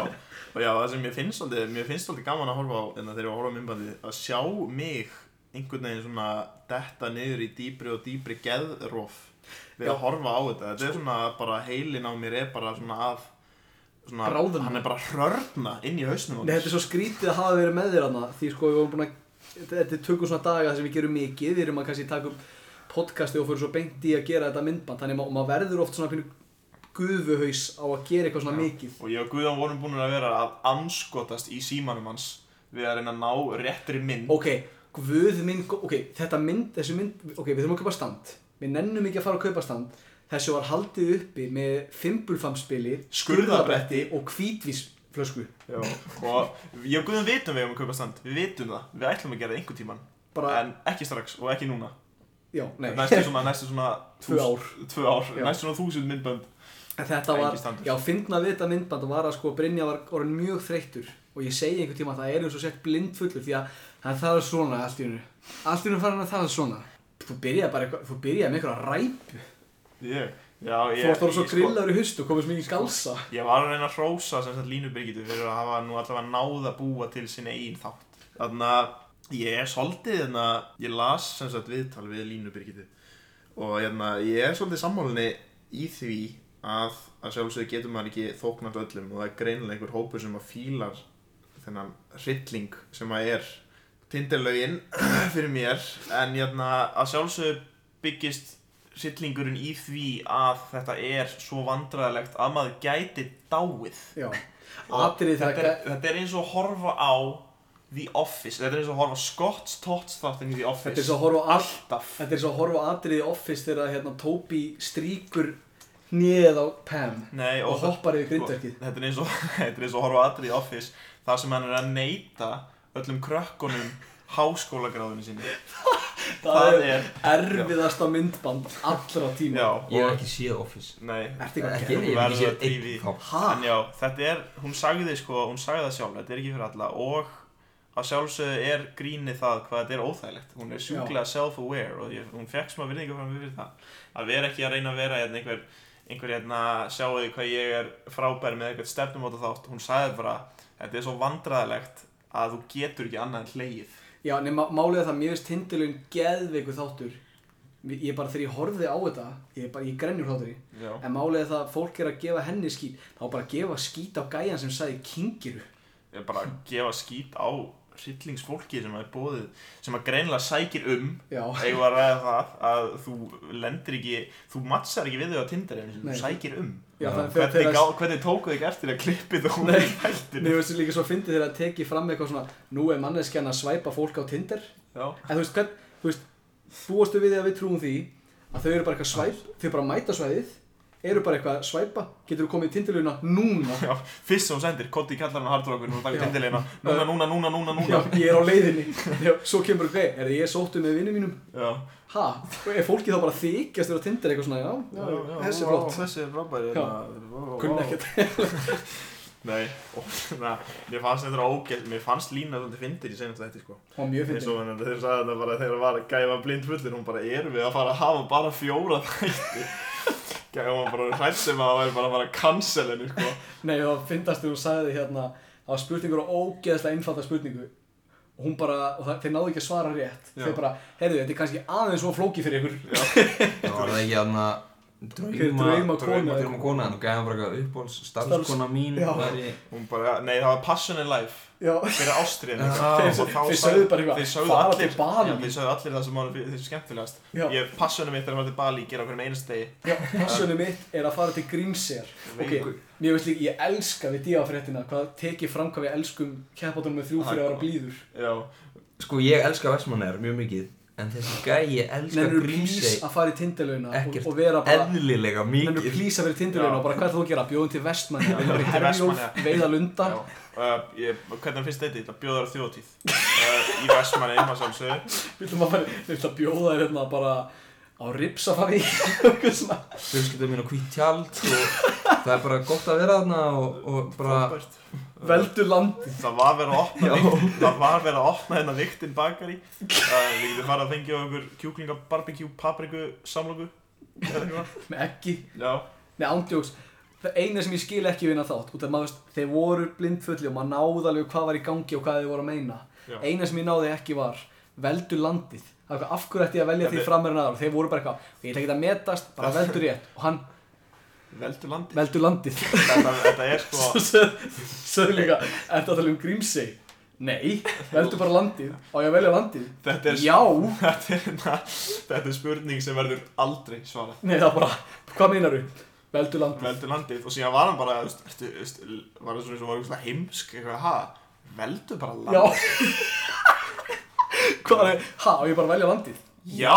og já, það sem mér finnst svolítið, mér finnst svolítið gaman að horfa á en þegar ég var að horfa á myndbandið, að sjá mig einhvern veginn svona detta niður í dýbri og dýbri geðróf við Já. að horfa á þetta, þetta er svona bara heilin á mér er bara svona að svona, Bráðna. hann er bara hrörna inn í hausnum á Nei, þetta er svo skrítið að hafa verið með þér hana Því sko við vorum búin að Þetta er tökum svona daga sem við gerum mikið Við erum að kannski taka upp podcasti og fyrir svo beint í að gera þetta myndband Þannig að maður verður oft svona pínu gufuhaus á að gera eitthvað svona mikið. Og ég og Guðan vorum búin að vera að anskotast í símanum hans við að reyna að ná réttri mynd. Ok, guð minn, ok, þetta mynd, þessu mynd, ok, við þurfum að kaupa stand. Við nennum ekki að fara að kaupa stand Þessu var haldið uppi með fimbulfamspili, skurðabretti og hvítvísflösku Já. Og ég og Guðan vitum við um að kaupa stand, við vitum það, við ætlum að gera það einhvern tíman. Bara, En ekki strax og ekki núna. já, nei Næstu svona, næstu svona [laughs] Tvö ár. Tvö ár, Já. næstu svona þúsund myndbönd. En Þetta var, já, fyndna við þetta myndband var að sko Brynja var orðin mjög þreyttur og ég segi einhvern tíma að það er eins og sett blind fullur því að það er svona allt í hennu allt í hennu fara hann að það er svona þú byrjaði bara eitthvað, þú byrjaði með einhverja ræpu Ég, já, ég... þú varst orðin svo sko- grillaður í komið svo mikið skalsa Ég var að reyna að hrósa sem sagt Línu Birgitu fyrir að hafa nú allavega náð að búa til sinni eigin þátt. Þannig að ég er svolítið, þannig að ég las sem sagt viðtal við Línu Birgitu og hérna, ég er svolítið sammálinni í því að að sjálfsögðu getur maður ekki þóknast öllum og það er greinilega einhver hópur sem að fílar þennan hrylling sem að er tindirlaugin [clears throat] fyrir mér en hérna, að sjálfsögðu byggist hryllingurinn í því að þetta er svo vandræðilegt að maður gæti dáið. Og þetta, er, þetta er eins og að horfa á The Office, þetta er eins og að horfa Scott's Tots þáttin í The Office þetta er svo að horfa alltaf. þetta er svo að horfa á atrið í Office þegar hérna Toby stríkur hnið á Pam Nei, og það- hoppar yfir grindverkið. þetta er eins og [laughs] er eins og að horfa á atrið í Office þar sem hann er að neyta öllum krökkunum háskólagráðinu sinni [laughs] það er erfiðasta myndband allra tíma. Já, Ég hef ekki séð Office. Nei. Ekki, að ég hef ekki séð einn þátt en já, þetta er hún sagði sko, hún sagði það sjálf þetta er ekki fyrir alla. Og að sjálfsögðu er grínið það hvað þetta er óþægilegt. Hún er sjúklega self-aware og ég, hún fekk smá virðingu frá mig fyrir það. Að vera ekki að reyna að vera hérna, einhver einhver hérna, sjáu því hvað ég er frábær með eitthvað stefnumóta þátt hún sagði bara, þetta er svo vandræðilegt að þú getur ekki annað en hleið Já, nema er það, mér finnst tindilun geðveiku þáttur. Ég bara þegar ég horfði á þetta, ég bara í grenjur hláttur já, En er það að fólk er að gefa henni skít Þá bara gefa skít á gæjan sem sagði kingiru ég bara gefa skít á hryllingsfólki sem er bóðið sem að greinilega sækir um að ræða það að þú lendir ekki, þú mattsar ekki við þau á Tinder Nei. þú sækir um. Já hvernig, gá, hvernig tókuð ekki eftir að klippi þú Nei. í þættinu Mér finnst líka svo fyndið þegar að teki fram eitthvað svona Nú er manneskjan að svæpa fólk á Tinder. Já, En þú veist, hvern, þú veist Búastu við því að við trúum því Að þau eru bara eitthvað svæp Þau bara mæta svæðið Eru bara eitthvað svæpa? Getur þú komið í tindiluna núna? Já, fyrst sem hún sendir Kotti kallar hann hardrockun og taka Já. Tinderleina núna, núna, núna, núna, Já, núna ég er á leiðinni. Já, Svo kemur eitthvað Er ég sóttu með vinnum mínum? Já, Ha? Og er fólki þá bara þykjast þér á Tinder eitthvað svona, já, já, þessi er flott. þessi er frábær Já. hérna, Kunni vá. ekkert. [laughs] nei, og, na, mér fannst þetta ógætt mér fannst lína svolítið fyndir í senast þetta sko. Og mjög og hann þeir sagði þetta bara þegar var gæfa blind fullir hún bara erum við að fara að hafa bara fjóra þætti gæfa hann bara hrætt sem að það væri bara að fara að cancel henni sko. [laughs] Nei, það fyndast þegar þú sagði hérna Það var spurningur og ógeðslega einfalda spurningu. Og hún bara, og það, þeir náðu ekki að svara rétt. Já. Þeir bara, heyrðu, þetta er kannski aðeins svo flóki fyrir ykkur. [laughs] Það var það ekki aðna drauma drauma kona Drauma kona þú gæði hann bara eitthvað uppbóls Starfskona mín væri hún bara, nei það var Passion in Life. Já, fyrir ástriðin þeir, þeir sögðu bara þeir eitthvað sögðu Fara allir, Bali. Þeir sögðu allir það sem var þessu skemmtilegast. Ég, passionum mitt er að fara til Bali, gera okkur með einast degi Já, passionum mitt er að fara til Grímsér Ok, mér veist líka, ég elska við díafréttina Hvað tekið fram hvað við elskum Keppatunum með þrjú fyrir gott. blíður. Já, Sko ég elska Vestmannair mjög mikið En þessi gæi elska Nennur Grímsey plís að fara í tindilöuna og, Ekkert og vera bara Eðlilega mikið plís að vera í tindilöuna Já. og bara hvað þú að gera? Bjóðum til Vestmann, Já, vera í til Herjólf, Vestmannaeyja. veiða lunda. Uh, ég, hvernig finnst þetta, þetta bjóðar þjóðtíð uh, í Vestmanni, maður fara, við ætlum að bjóða þér hérna bara á ripsafari. [laughs] Fjölskylda mín á hvít tjald Og það er bara gott að vera þarna Og, og bara. Veldu landi það var verið að opna vikt, það var verið að opna hérna viktin bakari uh, við getum farið að fengja okkur kjúklinga barbecue papriku eitthvað með eggi. já, Nei, ándjóks. Það eina sem ég skil ekki við hérna þátt, út af maður veist, þeir voru blindfulli og maður náði alveg hvað var í gangi og hvað þeir voru að meina. Já. Eina sem ég náði ekki var, veldu landið. Það var eitthvað, af hverju ætti ég að velja Ja, því framar en aðra? Þeir voru bara eitthvað, ég ætla ekki að metast, bara Það- veldu rétt. Og hann, Veldu landi veldu landið þetta, þetta er sko [laughs] Söðu líka, ertu að tala um Grímsey? Nei, veldu bara landið Á ég að velja landið? Þetta er, Já [laughs] þetta, er, þetta er spurning sem verður aldrei svarað Nei, það er bara, hvað meinar þú? Veldu landið Veldu landið og síðan var hann bara veist, ertu, veist, Var það svona eins og var heimsk eitthvað, ha, veldu bara landið Já [laughs] Hvað er, ha, á ég bara að velja landið? Já.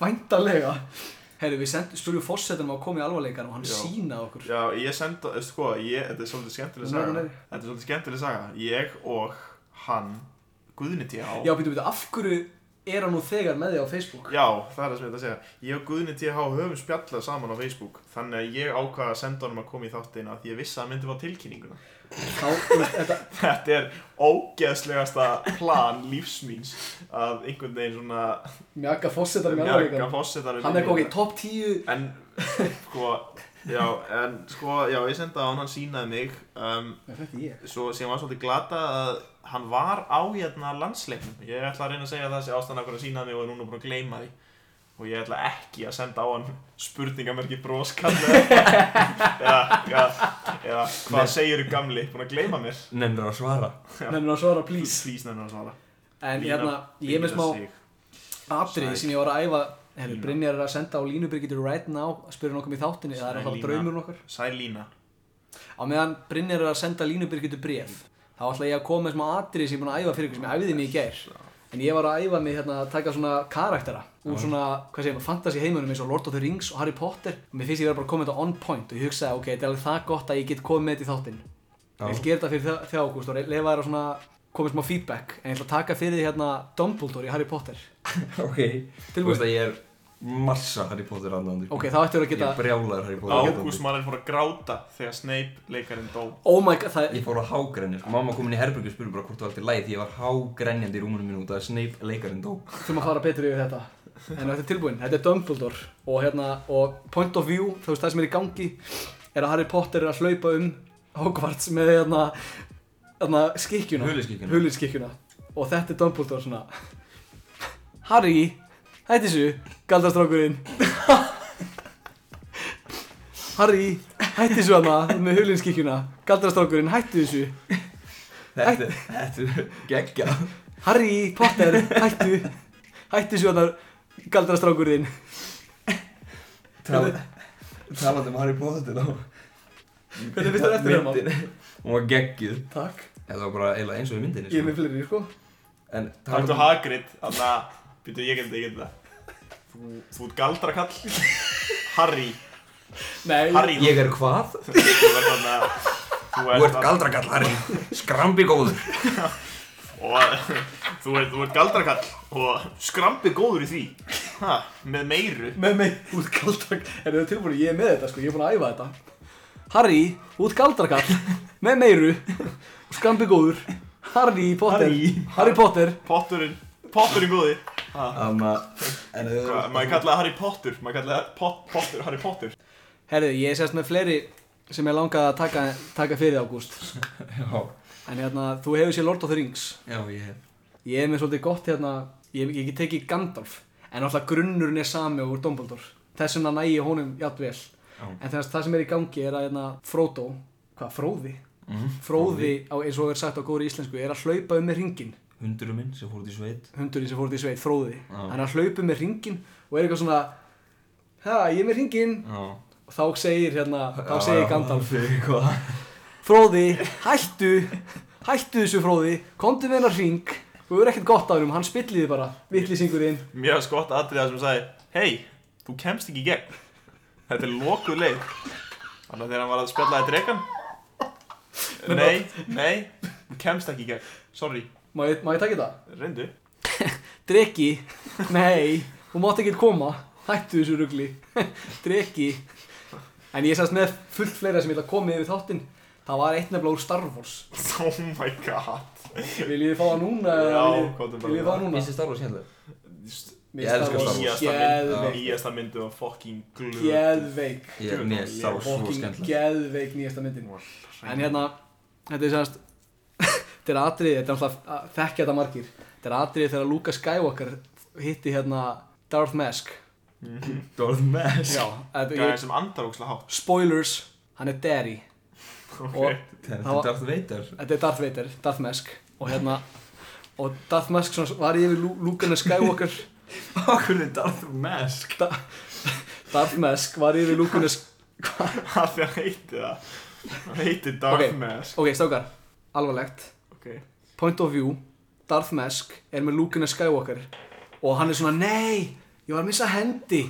Væntalega Herri, við sendum, spurjum fórsetunum að koma í alvarleikan og hann Já. sínaði okkur Já, ég senda, veistu sko, ég, þetta er svolítið skemmtileg Nei, saga nei. Þetta er svolítið skemmtileg saga Ég og hann, Guðni T.H. Já, býtu, býtu, af hverju er hann nú þegar með þig á Facebook? Já, það er það sem ég ætla að segja Ég og Guðni T.H. höfum spjallað saman á Facebook Þannig að ég ákvaða að senda honum að koma í þáttina Því ég vissi að hann myndi fá tilkynninguna Þá, veist, þetta, [laughs] Þetta er ógeðslegasta plan lífsmíns Að einhvern veginn svona mjaka fórsetunum í fórsetanum Hann er í topp 10 En, sko, já, en sko, já, ég senda á hann, hann sínaði mig um? Svo sem var svolítið glata að hann var á hérna landsleiknum. Ég ætla að reyna að segja það þessi ástæðan af hverju að sínaði mig og er núna búin að gleyma því Og ég ætla ekki að senda á hann spurningamerki broskall [laughs] eða, eða, eða hvað segir gamli, búin að gleyma mér? Nennir að svara? Nefnir að svara, please. Please nennan að svara. En Lína hérna, ég er með smá Sæk. sem ég var að æfa. Lína. Brynjar er að senda á Línu Birgitur right now að spyrja nokkuð í þáttinni, það er alltaf draumur okkar. Sæl Lína. Á meðan Brynjar er að senda Línu Birgitur bref þá ætla ég að koma með smá atrið sem ég er búin að æfa fyrir ykkur sem ég æfiði mig í gær En ég var að æfa mig hérna að taka svona karaktera úr svona, hvað segir maður, fantasy heimunum eins og Lord of the Rings og Harry Potter. Og mér finnst ég vera bara að koma þetta on point og ég hugsaði, ok, þetta er alveg það gott að ég get komið með þetta í þáttinn. Ég vil gera þetta fyrir þjá- Ágúst og lefa þér að svona komið smá feedback. En ég ætla að taka fyrir því hérna Dumbledore í Harry Potter. [laughs] Ok. Þú Tilbúin? veist að ég er massa Harry Potter aðnándi Ok, þá ættir þú að Ég geta er brjálaður Harry Potter. Ágúst mann fór að gráta þegar Snape leikarinn dó. Oh my god, það Ég fór að hágrenja, sko, mamma kom inn í herbergi og spurði bara hvort þú allt í læð því ég var hágrenjandi í rúmunum mínu út af að Snape leikarinn dó. þurfum að fara betur yfir þetta. En þetta er tilbúin, þetta er Dumbledore. Og hérna, og point of view, þú veist það sem er í gangi er að Harry Potter er að hlaupa um Hogwarts með hérna, hérna skikkjuna. Huliskikkjuna. Huliskikkjuna. Og þetta er Dumbledore svona. Harry, hætti þessu, galdrastrákurinn Harry, hætti þessu hana með hulinskikkjuna galdrastrákurinn, hætti þessu Þetta, þetta er geggja. Harry Potter, hættu Hættu svo þarna galdrastrákurinn Tal, talandi um Harry Potter á Hvernig finnst þér eftir hérna? myndinni. Hún var geggjuð. Takk Þetta var bara eiginlega eins og í myndinni, Ég er sko. með fleiri, sko En Takk þú Hagrid, þannig að Býtu, ég get þetta, ég get þetta Þú, þú ert galdrakall. Harry. Nei, Harry, Ég er hvað? þú ert þannig að Þú Þú ert galdrakall, Harry. Skrambi góður. Og þú ert, þú ert galdrakall Og skrambi góður í því. Ha, Með meiru. Með mig út galdrak Er það tilbúin, ég er með þetta, sko, ég er búin að æfa þetta. Harry, út galdrakall. Með meiru. Skrambi góður. Harry Potter. Harry. Harry Potter. Potturinn, potturinn góði að... Maður kallaði Harry Potter Maður kallaði pot, Potter, Harry Potter. Herðu, ég er sérst með fleiri sem ég langaði að taka, taka fyrir Ágúst. [laughs] Já, En hérna, þú hefur sér Lord of the Rings. Já, ég hef. Ég er með svolítið gott hérna Ég ég get tekið Gandalf En alltaf grunnurinn er sami úr Dumbledore. Þess vegna næ ég honum jafnvel Já. En þess það sem er í gangi er að hérna, Frodo Hvað, Fróði? Mm Fróði, á, eins og er sagt á góri íslensku Er að hlaupa um með ringin Hundurinn minn sem fór út í sveit. Hundurinn sem fór út í sveit, Fróði. Hann er að hlaupa um með ringin Og er eitthvað svona Ha, ég er með ringin Já. Og þá segir hérna, þá segir Gandalf? Fróði, hættu Hættu þessu Fróði, komdu með hennar ring Þú er ekkert gott af hennum, hann spilliði bara Vittlýsingurinn Mjög skott atriða sem sagði Hei, þú kemst ekki í gegn. Þetta er lokuð leið. Þannig að þegar hann var að spjalla í dregan [laughs] Nei, nei Þú kemst ekki í gegn. Sorry, Má ég, má ég taka þetta? reyndu. [laughs] Dreki, nei, þú mátt ekki koma. Hættu þessu rugli. [laughs] Dreki. En ég sérst með fullt fleira sem ég ætla að koma yfir þáttinn. Það var eitt nefnilega úr Star Wars. Oh my god. Viljið þið fá það núna? eða Já, komdu bara Viljið þið fá það núna? finnst Star Wars. Mér Ég finnst elska Star Wars Nýjasta myndu var fucking glöð Geðveik. Ég er mér Star Wars svo Fucking skemmtileg. geðveik nýjasta myndin. En hérna, þetta er sérst [laughs] Þetta er atrið, þetta er alltaf að þekkja þetta margir. Þetta er atrið þegar Luke Skywalker hitti hérna Darth Mask. Darth Mask? Já, þetta, Gæðin ég, sem andar ókslega hátt. Spoilers, hann er Ok. og Þetta Það var- er Darth Vader. Þetta er Darth Vader, Darth Mask. Og hérna, og Darth Mask svona, var yfir Lu- Luke and Skywalker. [laughs] Okkur er Darth Mask? Da, Darth Mask var yfir Luke and Skywalker Það því hann heiti það. Hann heiti Darth Ok. Mask. Ok, stákar, alvarlegt Ok. Point of view, Darth Mask er með Luke Skywalker og hann er svona, nei, ég var að missa hendi.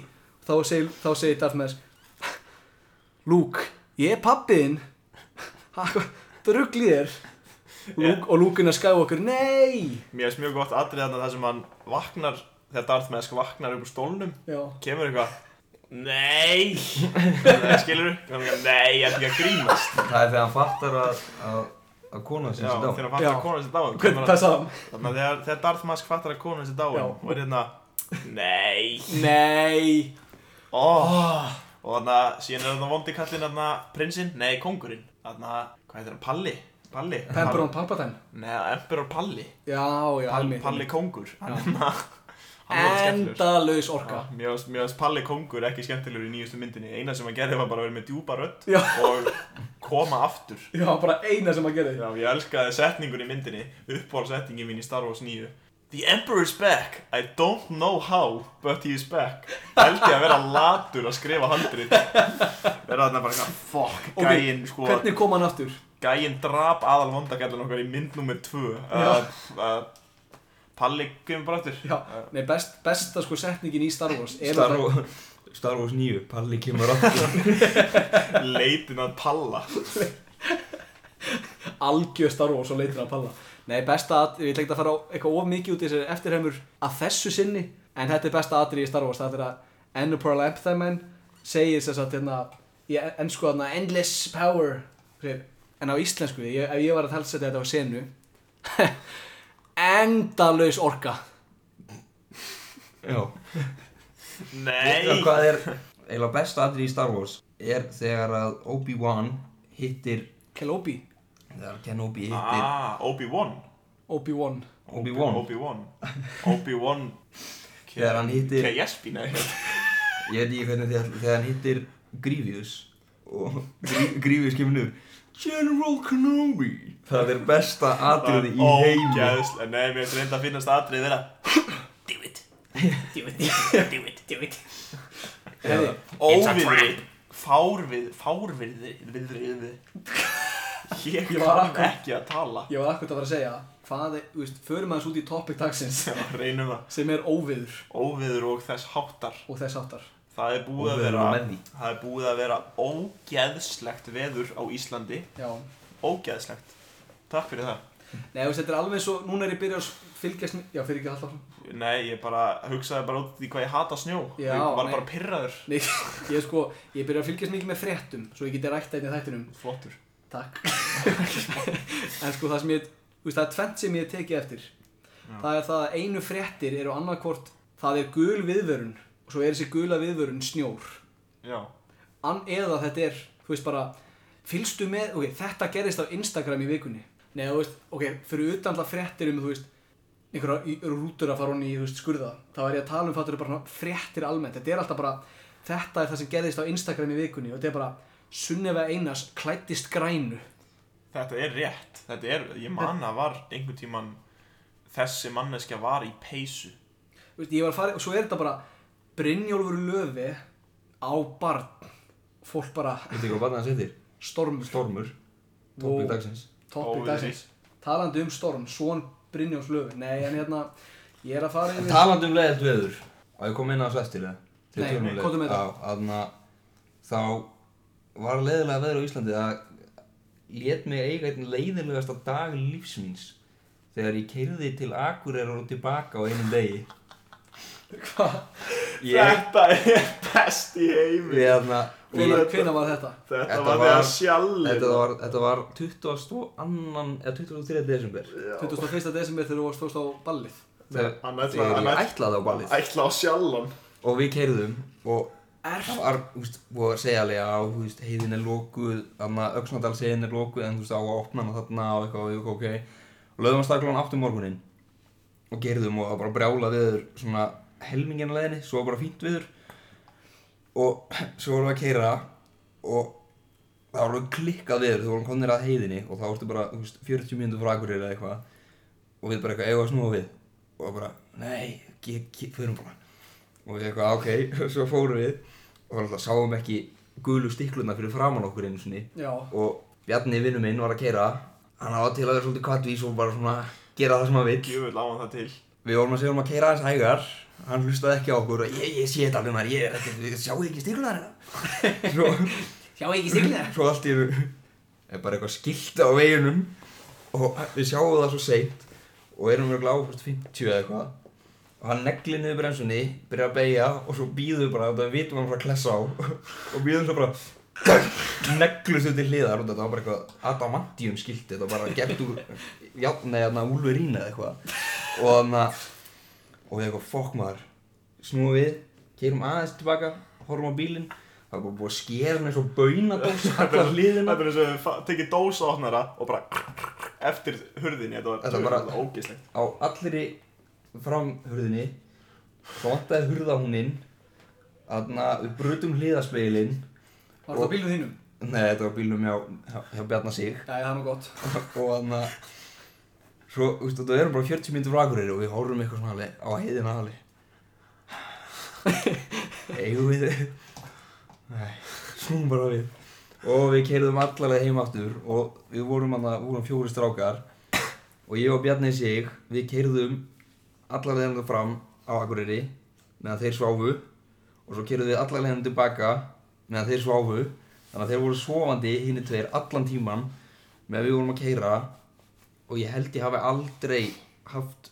Þá segir, þá segir Darth Mask Luke, ég er pappiðinn það ruggli þér Luke, og Luke Skywalker, nei. Mér finnst mjög gott atrið þarna þar sem hann vaknar Þegar Darth Mask vaknar upp úr stólnum Já, Kemur eitthvað Nei. [laughs] Skilur du? Nei, ég er ekki að grínast. Það er þegar hann fattar að, að, að konan Já, sinns er þegar dá hann fattar að konan sér dáin hvernig það hann? Þannig að þegar, þegar Darth Mask fattar að konan sér dáin Já. Og er hérna Nei. Nei. Oh. Og þannig að síðan er þarna vondi kallinn þarna Prinsinn, nei, kongurinn Þarna, hvað heitir hann, Palli? Palli? Pemperon Palpatine. Nei, Emperor Palli. Já, já, Palli, kongur Hann er Hann Endalaus orka. Já, Mér finnst- Palli kongur ekki skemmtilegur í nýjustu myndinni. Eina sem hann gerði var bara að vera með djúpa rödd Já. Og koma aftur. [laughs] Já, bara eina sem að gera Já, ég elskaði setningun í myndinni Uppáhaldsetningin mín í Star Wars 9 The Emperor's back. I don't know how, but he is back. Held ég að vera latur að skrifa handrið Vera þarna bara eitthvað Fuck, Ok, gæinn sko. Hvernig kom hann aftur? Gæinn drap aðal vondagallin okkar í mynd nummer 2 uh, uh, Palli kemur bara aftur. Já, nei, best, besta sko setningin í Star Wars Star, það- Star Wars 9 Palli kemur aftur. [laughs] Leitin að Palla. [laughs] Algjör Star Wars og leitin að palla. Nei, besta að, ég ætla ekki að fara eitthvað of mikið út í þessari eftirheimur að þessu sinni en þetta er besta atrið í Star Wars það er að Enupral Empthyman segir þess að hérna í ennsku þarna Endless Power en á íslensku, ég, ef ég var að talsetja þetta á senu Endalaus orka. Já. Nei. Veistu Hvað er eiginlega besta atrið í Star Wars er þegar að Obi-Wan hittir Kelobi, þegar Kenobi hittir Ah, Obi-Wan. Obi-Wan. Obi-Wan. Obi-Wan. Obi-Wan. [laughs] Þegar hann hittir- K.S.P. Nei, [laughs] ég veit ekki hvernig þegar, þegar hann hittir Grievous og Grievous kemur nú General Kenobi það er besta atriði í heimi. Ógæðslega, nei, mér finnst reynda að finnast aðrið vera Do it Do it, do it, do it Óviðri Fárvið, fárviðri Viðri Ég kann ekki að tala. ég var akkur að fara að segja hvað er, þú veist, förum aðeins út í topic dagsins Já, reynum það sem er óviður. Óviður og þess háttar. Og þess áttar Það er búið að vera. Það er búið að vera ógeðslegt veður á Íslandi. Já, Ógeðslegt Takk fyrir það. Nei, þú veist, þetta er alveg og, núna er ég byrjað að fylgjast með, já, fyrir ekki alltaf Nei, ég bara hugsaði bara út í hvað ég hata snjó. Já, Ég var nei. bara pyrraður Nei, [laughs] ég sko, ég byrjað að fylgjast mikið með fréttum svo ég geti rætt einnig þættinum. Flottur. Takk. [laughs] En sko, það sem ég, þú veist, það er tvent sem ég tekið eftir. Það er það að einu fréttir eru annarkvort það er gul viðvörun og svo er þessi gula viðvörun snjór. Já. An, eða þetta er, þú veist bara fylgstu með, ok, þetta gerist á Instagram í vikunni Nei, þú veist, ok, fyrir utan alltaf fréttir um, þú veist einhverja í- rútur að fara honni í, þú veist, skurða þá er ég að tala um fattur bara fréttir almennt. Þetta er alltaf bara, þetta er það sem gerist á Instagram í vikunni og þetta er bara Sunneva Einars klættist grænu. Þetta er rétt Þetta er, ég man að var einhvern tíman Þessi manneskja var í peysu. Þú veist, ég var að fara, og svo er þetta bara Brynjólfur Löfi á barn. Fólk bara veitu hvað barnið hans heitir? stormur. Stormur Wow. tópið dagsins topic Óviðri. dagsins. Talandi um storm, svon Brynjóls Löfi nei, en hérna, ég er að fara yfir talandi um leiðilt veður og ég kom inn á þessu eftir það Nei, komdu með það. Að þá var leiðilega veður á Íslandi að lét mig eiga einn leiðilegasta dag lífsmíns þegar ég keyrði til Akureyrar og tilbaka á einum degi. Hvað, Ég, Þetta er best í heimi. Við þarna hvena, var þetta Þetta, var þegar sjálf Þetta var, þetta var 22. eða 23. desember 21. desember þegar þú varst stóðst á ballið þegar Hann ætlaði- þegar hann ég ætlaði- ætlaði á ballið Ætla á sjálfan og við keyrðum og það var, þú veist, búið að segja alveg að, þú veist, heiðin er lokuð, þarna, Öxnadalsegin er lokuð, en þú veist, á að opna hana þarna og eitthvað, og ég, ok, og lögum að stakla hann áttum morgunin og gerðum og það var bara brjála viður svona helmingin að leiðinni, svo var bara fínt viður og [clears throat] svo vorum við að keira og það var alveg klikkað við þú vorum komnir að heiðinni og þá vortu bara veist, 40 mínútur frá Akureyri eða eitthvað og við bara eitthvað eigum að snúa við? Og bara, nei, förum bara. Og við eitthvað, ok, [laughs] svo fórum við og alltaf sáum ekki gulu stikluna fyrir framann okkur einu sinni. Já. og Bjarni vinnu minn var að keira hann hafa til að vera svolítið kvattvís og bara svona gera það sem hann vill. Á hann það til. Við vorum að segja um að keira aðeins hægar hann hlustaði ekki á okkur og ég, ég sé þetta alveg maður, ég er ekki, [laughs] við sjáu ekki stiklunar svo, Sjá ekki stiklega. svo allt í einu er bara eitthvað skilt á veginum og við sjáum það svo seint og erum við gláð 50 eða eitthvað. Og hann neglir niður bremsunni, byrjar að beigja og svo býðum við bara, þetta vitum hann frá að klessa á. Og býðum svo bara [clears throat] neglust við til hliðar og þetta var bara eitthvað adamantium skilti, þetta var bara gert úr játna eða úlverín eða eitthvað. Og þannig að og við eitthvað fokk maður snúum við, keirum aðeins tilbaka horfum á bílinn það var bara búið að skera hann eins og baunadós [laughs] allar hliðina Þetta er eins og við tekið dósaopnara og bara [laughs] eftir hurðinni, þetta var Þetta ógeðslegt. á allri framhurðinni þá vantaði hurðahúnin þarna við brutum hliðaspeilin Var það á bílnum þínum? nei þetta var bílnum hjá, hjá, hjá Já, það er nú gott. [laughs] og þarna svo, þú veist, þetta erum bara 40 minnur frá Akureyri og við horfum eitthvað svona alveg á heiðina alveg. Eigum við nei, snúum bara við. Og við keirðum allarlega heim aftur og við vorum hann við vorum fjóri strákar og ég og Bjarni sig við keirðum allarlega hann fram á Akureyri meðan þeir sváfu og svo keirðum við allarlega hann tilbaka meðan þeir sváfu. Þannig að þeir voru svofandi hinni tveir allan tíman meðan við vorum að keira og ég held ég hafi aldrei haft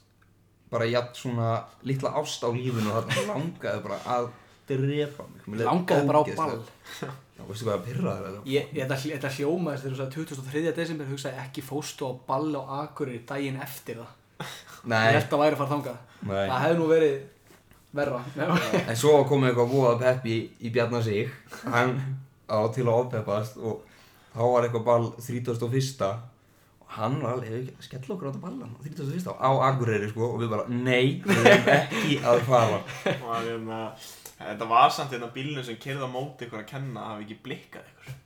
bara jafn svona litla ást á lífinu og þarna langaði bara að drepa mig Langaði bara á ball. Já, veistu hvað að pyrra það er? Ég, ég þetta, þetta hljómaðist þegar þú sagði 23. desember hugsaði ekki fóstu á ball á Akureyri daginn eftir það. Ég Nei, held að væri að fara þangað. nei. Það hefði nú verið verra. En svo komið eitthvað voða peppi í Bjarnar sig Hann á til að ofpeppast og þá var eitthvað ball 31. og hann var alveg, skell okkur á þetta ballan. 31. á Akureyri sko og við bara, nei, við erum ekki að fara. [laughs] Og að, hérna, þetta var samt hérna bílnum sem kerði á móti ykkur að kenna að hafi ekki blikkað ykkur.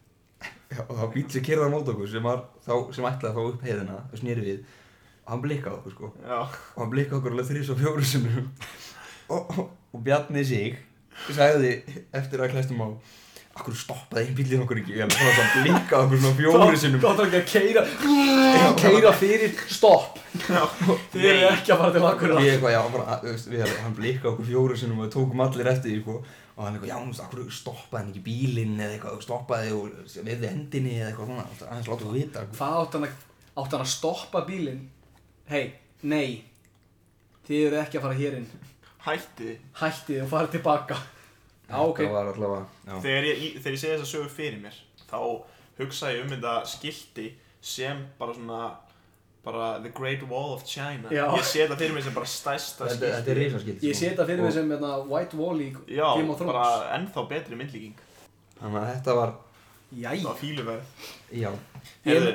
Já, og það bíl sem kerði á mót okkur sem, var, þá, sem ætlaði að fá upp heiðina og snýri við. Og hann blikkaði okkur sko. Já, og hann blikkaði okkur alveg þrís og fjóru sinnum. Og, og, og Bjarni sig sagði eftir að klæstum á Akkur stoppaði einn bílinn okkur ekki Ég hann svona blikkaði okkur svona fjóru sinnum Gott að ekki að keira, keira fyrir stopp. Þið eru ekki að fara til Akureyri. ég eitthvað, já, bara, þú við, hann blikkaði okkur fjóru sinnum og við tókum allir eftir því sko. og hann eitthvað, já, þú veist, akkur stoppaði hann ekki bílinn eða eitthvað, stoppaði og við hendinni eða eitthvað svona, aðeins láttu að vita Hvað átt hann að, átt hann að stoppa bílinn? Hei, nei. Þið eru ekki að fara hér inn. hætti. Hættið og farið tilbaka. Já, ok. Það var allavega, já Þegar ég, í- þegar ég segi þessa sögu fyrir mér, þá hugsa ég um þetta skilti sem bara svona, bara The Great Wall of China. Já. Ég sé þetta fyrir mér sem bara stærsta Þetta, þetta er risaskilt Ég sé þetta fyrir mig sem hérna, White Wall í Já, Game of Thrones. bara ennþá betri myndlíking. Þannig að þetta var, Jæ. Það var fíluverð. já Heyrðu,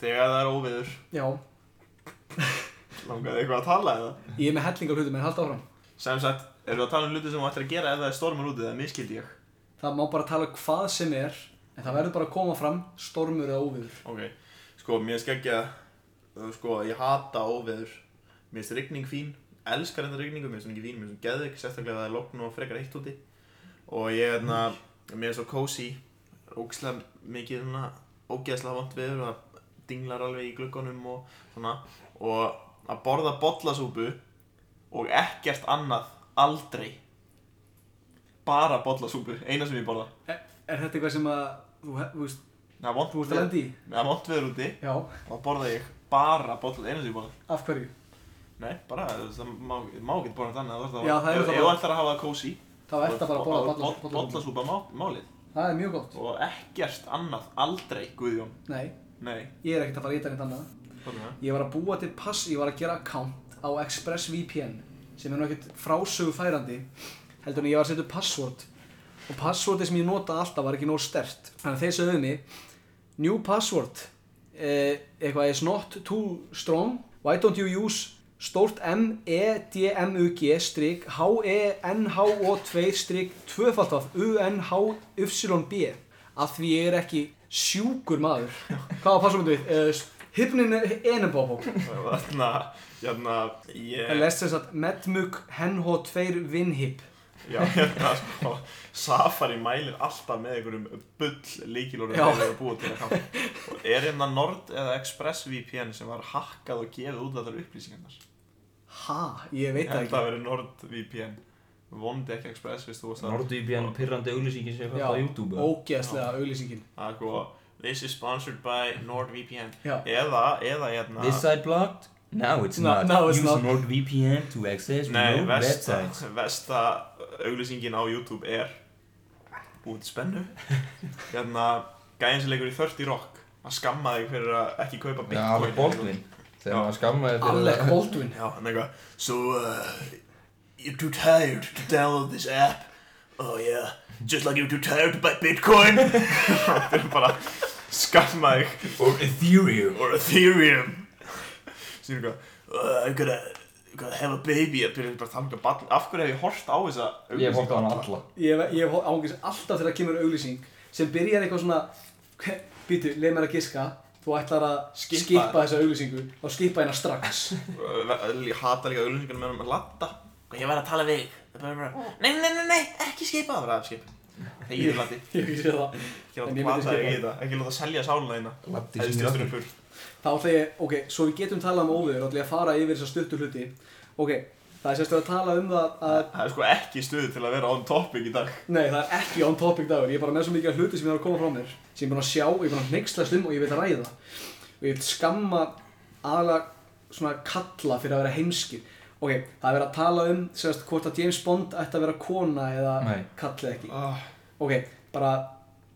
þegar það er óviður, Já, langaði eitthvað að tala eða? ég er með hellingar hlutum en halda áfram. Sem sagt, erum við að tala um hluti sem þú ættir að gera ef það er stormur úti, eða miskildi ég? Það má bara tala um hvað sem er, en það verður bara að koma fram stormur eða óviður. Ok, sko, mér skeggja, sko, ég hata óveður. Mér finnst rigning fín, elskar þetta rigningu, mér finnst hún ekki fín, mér finnst hún geðvik, sérstaklega ef það er logn og frekar heitt úti. Og ég, hérna, mér finnst svo cozy, ógislega mikið svona, ógeðslega vont veður og það dinglar alveg í gluggunum og svona. Og að borða bollasúpu og ekkert annað, aldrei. Bara bollasúpu, eina sem ég borða. Er, er þetta eitthvað sem að, þú, þú veist, þú ert að lendi í? Það er vont veður úti Já, og borða ég bara bolla, eina sem ég borða. af hverju? Nei, bara, það má, má ekki borða Já, veist það ef, það ef þú ætlar að hafa það kósi Þá ert það bara að borða bollasúpa má, málið Það er mjög gott. og ekkert annað, aldrei, Guðjón Nei, Nei, ég er ekkert að fara að geta neitt annað. Ég var að búa til pass, ég var að gera account á ExpressVPN sem er nú ekkert frásögu færandi heldur en ég var að setja password og passwordi sem ég notaði alltaf var ekki nóg stert þannig að þeir sögðu mig new password eh, eitthvað is not too strong why don't you use stórt M, E, D, M, U, G, strik, H, E, N, H, O, 2, strik, tvöfaldaf, U, N, H, Y, B. Að því ég er ekki sjúkur maður. Hvað var passum við? Uh, Hypnin enebóbó. Þarna, hérna, Það ég, lest þess að Medmug Henho 2 Vinhip. já, hérna, sko, Safari mælir alltaf með einhverjum bull líkilórum þegar það er búið til að kama. Og er hérna Nord eða ExpressVPN sem var hakkað og gefið út allar upplýsingarnar? Ha, ég veit það að ekki. það verið NordVPN. Vondi ekki Express, veist þú, veist það. NordVPN pirrandi auglýsingin sem er Já, fætt á YouTube eða? ógeðslega auglýsingin. Það er sko, this is sponsored by NordVPN. Já. Eða, eða hérna... This site blocked? No, it's No, not. no, it's Use not. NordVPN to access Nei, remote versta, websites. versta auglýsingin á YouTube er út spennu [laughs] hérna, gæðin sem leikur í 30 Rock að skamma þig fyrir að ekki kaupa Já, bitcoin Alec Baldwin. Þegar Já. maður skammaði fyrir Alec Baldwin. Já, hann eitthvað So, uh, you're too tired to download this app Oh yeah, just like you're too tired to buy bitcoin [laughs] Það er bara skamma þig. Or Ethereum. or Ethereum. Sýnum eitthvað uh, I'm gonna, gonna have a baby. Um Af hverju hef ég hort á þessa Ég hef hótt á hana alla. Ég, ég hef ángist alltaf þegar kemur auglýsing sem byrjar eitthvað svona Býtu, leið mér að giska. Þú ætlar að Skippa. skipa þessa auglýsingu og skipa hérna strax. Ég hata líka auðlýsingarna með hann að latta Ég verð að tala við Nei, nei, nei, nei, ekki skipa. Það var að skipa Ég latti [laughs] Ég séð það. Ekki láta plata í þetta Ekki láta selja sáluna þína. Ég styrir aftur. burt Þá ætla ég, ok, svo við getum talað um óviður og ætla ég að fara yfir þessa stuttu hluti. Ok, það er sérstaklega að tala um það að Það er sko ekki stuð til að vera on topic í dag. Nei, það er ekki on topic dagur, ég er bara með svo mikið af hluti sem ég er að koma frá mér sem ég er búin að sjá, ég er búin að neykslast um og ég vil ræða. Og ég vil skamma aðalega svona kalla fyrir að vera heimskir. Ok, það er verið að tala um sérst, hvort að James Bond ætti að vera kona eða Nei. kall eða ekki. Ah, Ok, bara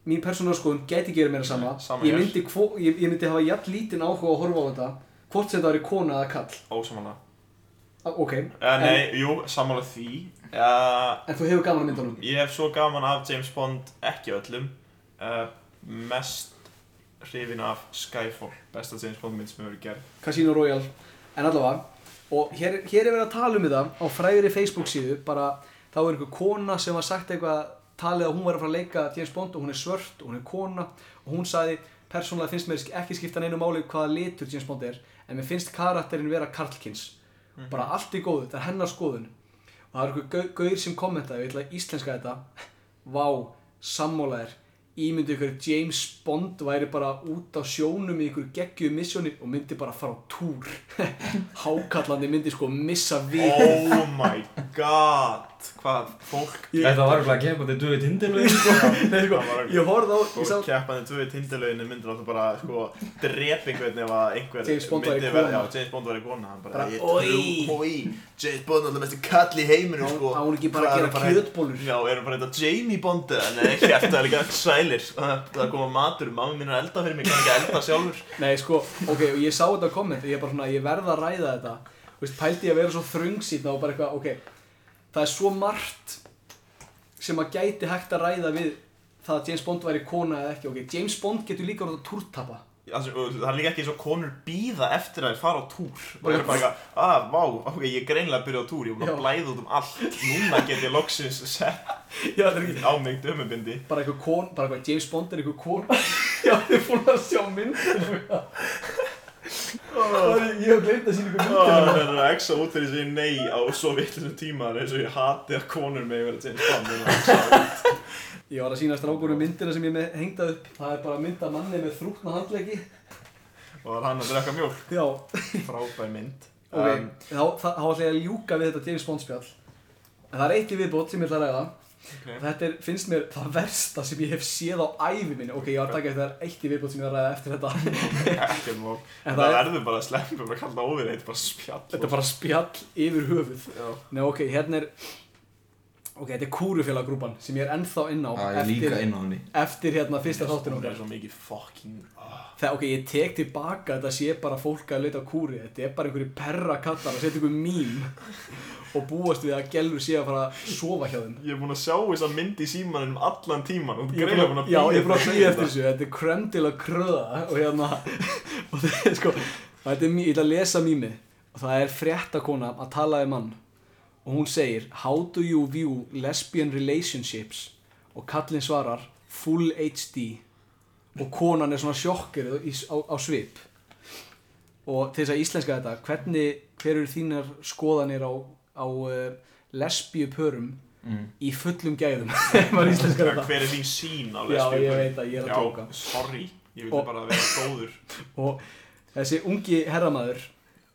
mín persónulega skoðun geti ekki verið meira sama, Sama ég, myndi, hvo, ég, ég myndi hafa jafn lítinn áhuga að horfa á þetta hvort sem það væri kona eða kall Ósamanna Ah, Ok, uh, Nei, jú, sammála því. Uh, en þú hefur gaman að myndunum? Ég hef svo gaman af James Bond Ekki öllum. Uh, Mest hrifin af Skyfall Besta James Bond mynd sem hefur gerð. Casino Royale. En allavega og hér, hér er verið að tala um þetta á frægri Facebook síðu bara þá er einhver kona sem var sagt eitthvað talið að hún var að fara að leika James Bond og hún er svört og hún er kona. Og hún sagði persónulega finnst mér ekki skipta neinu máli hvaða litur James Bond er en mér finnst karakterinn vera Karlkins bara allt í góðu, þetta er hennar skoðun. Og það er einhver gau- gaur sem kommentaði, ég ætla að íslenska þetta. Vá, sammálaðir ímyndi ykkur James Bond væri bara út á sjónum í ykkur geggju missjóni og myndi bara fara á túr. [laughs] Hákallandi myndi sko missa við. Oh my god Hvað fólk Ég- Þetta var alveg að kempa til duði tindilvegin [laughs] sko. Nei, sko, var- ég horfði á Fólk tvö í tindalöginni myndir áttu bara sko drepa einhvern ef að einhver myndi vera- Já, James Bond væri kona Hann bara, oi. James Bond er alltaf mesti kall í heiminu sko. á hún ekki bara að er gera bara- kjötbólur Já, erum bara þetta Jamie Bond hérna er líka sælir? Það það koma matur, mamma mín er elda fyrir mig Kann ekki elda sjálfur. Nei, sko, ok, og ég sá þetta komment og ég er bara svona, ég verð að ræða þetta. Þú veist, pældi ég að vera svo þröngsýtna og bara eitthvað, ok Það er svo margt sem að gæti hægt að ræða við það að James Bond væri kona eða ekki, ok James Bond getur líka verið að túrtapa. Og Það er líka ekki eins og konur býða eftir að þeir fara á túr. Bara er bara eitthvað, að, vá, ok, ég er greinlega að byrja á túr Ég er búin að blæða út um allt. Núna get ég loksins sett [laughs] Já, þetta ekki á mig dömubindi. Bara eitthvað kon, bara eitthvað James Bond er eitthvað kona. [laughs] Já, þið búin að sjá myndina [laughs] Ég hef gleymt að sína ykkur Það myndina er að exa út þegar ég segi nei á svo vittlisum tíma Það eins og ég hati að konur Bond en að exa út. Ég var að sína strákunum myndina sem ég með hengta upp. Það er bara mynd af manni með þrútna handleggi. Og það er hann að drekka mjólk? Já, Frábær mynd. Ok, Um, þá, þá, þá ætla ég að ljúka við þetta James Bond spjall. En það er eitt í viðbót sem ég ætla að ræða ok. Þetta er, finnst mér það versta sem ég hef séð á ævi minni. Ok, ég var að taka eftir það eitt í viðbót sem ég ætla að ræða eftir þetta. [laughs] Ekkert mál. En Það er, verður bara að sleppa bara að kalla Þetta er bara spjall. Þetta er bara spjall yfir höfuð. Já. Nei, ok, hérna er Ok, þetta er kúrufélaggrúpan sem ég er ennþá inn á er líka inn á eftir hérna fyrsta þáttin Hún er svo mikið fucking ah. Þegar, ok, ég tek tilbaka þetta sé bara fólk að leita á kúri. Þetta er bara einhverju perra kallar að setja ykkur mím [laughs] og búast við að gælur sé að fara að sofa hjá þeim. Ég er búinn að sjá þessa mynd í símanum allan tíman og Ég greiðlega búin að, að já, ég er búin að eftir hlýja eftir þessu. Þetta er krem til að kröða og hérna [laughs] og þetta er sko þetta er, ég ætla að lesa mýmið. Og það er fréttakona að tala við mann og hún segir How do you view lesbian relationships? Og kallinn svarar Full HD og konan er svona sjokkir á, á svip. Og til þess að íslenska þetta hvernig, hver eru þínar skoðanir á, á uh, lesbíu pörum mm. í fullum gæðum? [laughs] Hver er þín sín á Já, lesbíu ég veit að ég er að tóka Já, sorry, ég Og- bara vera góður. [laughs] Og þessi ungi herramæður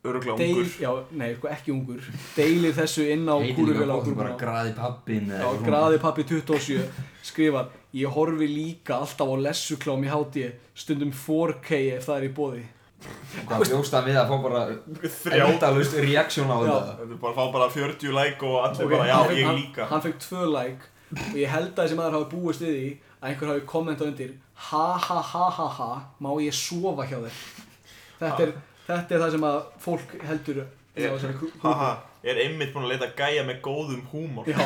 Öruglega deil, ungur. já, nei, sko ekki ungur. Deilir þessu inn á grúpuna graði pappin Já, graði pappi 27 skrifar Ég horfi líka alltaf á lessuklám í hátíð stundum 4K ef það er í bóði hvað bjóst það við að fá bara Þrjá. endalust reaksjón á þetta? Er bara fá bara 40 like og allir Ok, bara, já, ég hann, líka. Hann fekk 2 like og ég held að þessi maður hafi búist við því að einhver hafi kommentað undir Ha ha ha ha ha má ég sofa hjá þér? Þetta er, þetta er það sem að fólk heldur Haha, er einmitt búin að leita gæja með góðum húmor Já.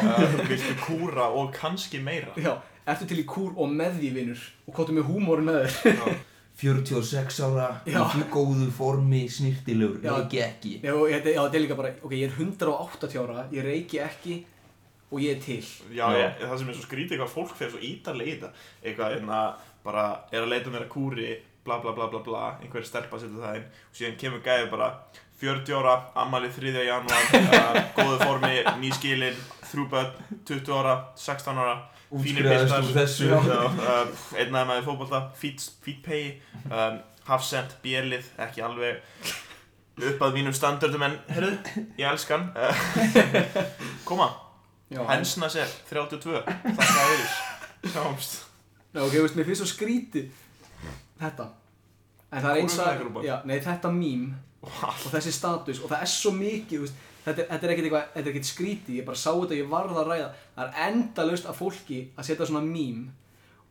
Viltu kúra og kannski meira Já, ertu til í kúr og með því vinnur og hvað með húmórin með þér Já. [laughs] 46 ára í góðu formi snirtilegur Já. ekki Já, og þetta, er líka bara, ok, ég er 180 ára, ég reyki ekki og ég er til. Já, Já. ég, það sem er svo skrítið hvað fólk fer svo ítarlega í þetta eitthvað en að bara er að leita mér að kúri bla bla bla bla bla einhver stelpa setur það inn. Og síðan kemur gæði bara 40 ára, ammalið 3. janúar [laughs] uh, góðu formi, nýskilin þrjú börn, 20 ára, 16 ára fínir pistar uh, einn aðeins með fótbolta fít, fít pay um, hafsend, bjelið, ekki alveg upp að mínum standardum en herru, ég elskan uh, [laughs] koma. Hensna sér, 32 Þakka yfir Sjáumst Já, ok, veist, mér finnst svo skrítið þetta. En það er eins að, já, nei, þetta mím og þessi status og það er svo mikið, veist, þetta, þetta er ekkert eitthvað, þetta er ekkert skrítið, ég bara sá þetta ég varð að ræða. Það er endalaust af fólki að setja svona mím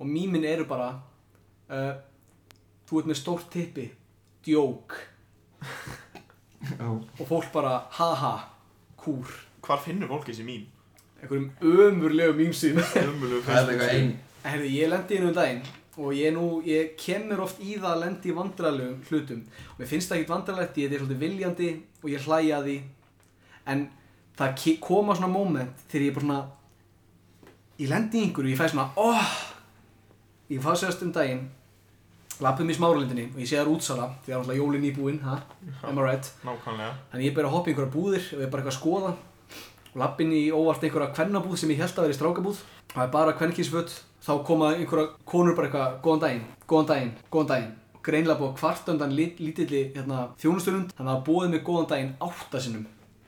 og mímin eru bara, uh, þú ert með stórt tippi, djók. [laughs] Og fólk bara, haha, kúr, Hvar finnur fólk þessi mím? einhverjum ömurlegu er eitthvað ein Herðu, ég lendi inn um daginn og ég, nú, ég kemur oft í það að lendi í vandrarlegum hlutum og mér finnst það ekkert vandrarlegt, ég er svolítið viljandi og ég hlæja því en það koma svona moment þegar ég er bara svona ég lendi í einhverju og ég fæ svona oh! ég fá sérst um daginn lappum í smáralindinni og ég sé það útsala því það er alltaf jólin í búinn, ha? Am I right? Nákvæmlega Þannig ég ber að hoppa í einhverja búðir og ég er bara eitthvað að skoða lappin í óvart einhverja kvennabúð sem ég held að vera í strákabúð. Það er bara kvennkísföt þá koma einhverja konur bara eitthvað góðan daginn, góðan daginn, góðan daginn. Greinlega búið kvart undan lit, lítilli hérna, þjónusturund þannig að búið mig góðan daginn áttasinnum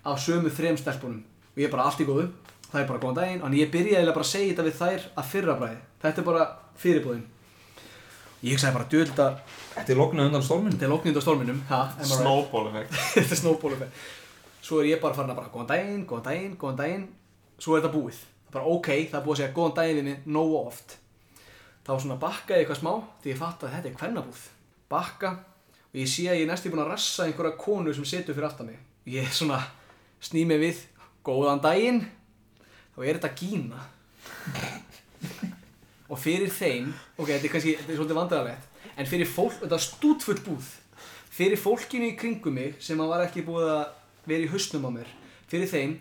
af sömu þrem stelpunum. Og ég er bara allt í góðu. Það er bara góðan daginn. Og ég byrjaði bara að segja þetta við þær að fyrra bræði þetta er bara fyrirbúðin. Ég hugsaði bara dölda Þetta er loknað undan storminn þetta er loknind á storminum? Snowball effect. [laughs] Þetta er snowball effect svo er ég bara farin að bara góðan daginn, góðan daginn, góðan daginn. Svo er þetta búið, það er bara ok það er búið að segja góðan daginn við mig nógu oft. Þá svona bakkaði ég eitthvað smá því ég fatt að þetta er kvennabúð. Bakka og ég sé að ég er næstu búin að rassa einhverja konu sem setur fyrir aftan mig. Ég svona sný mig við góðan daginn. Þá er þetta Gína. Og fyrir þeim ok, þetta er kannski, þetta er svolítið vandræðalegt en fyrir fólk, þetta var stútfull búð. Fyrir fólkinu í kringum mig sem að var ekki búið að vera í hausnum á mér. Fyrir þeim,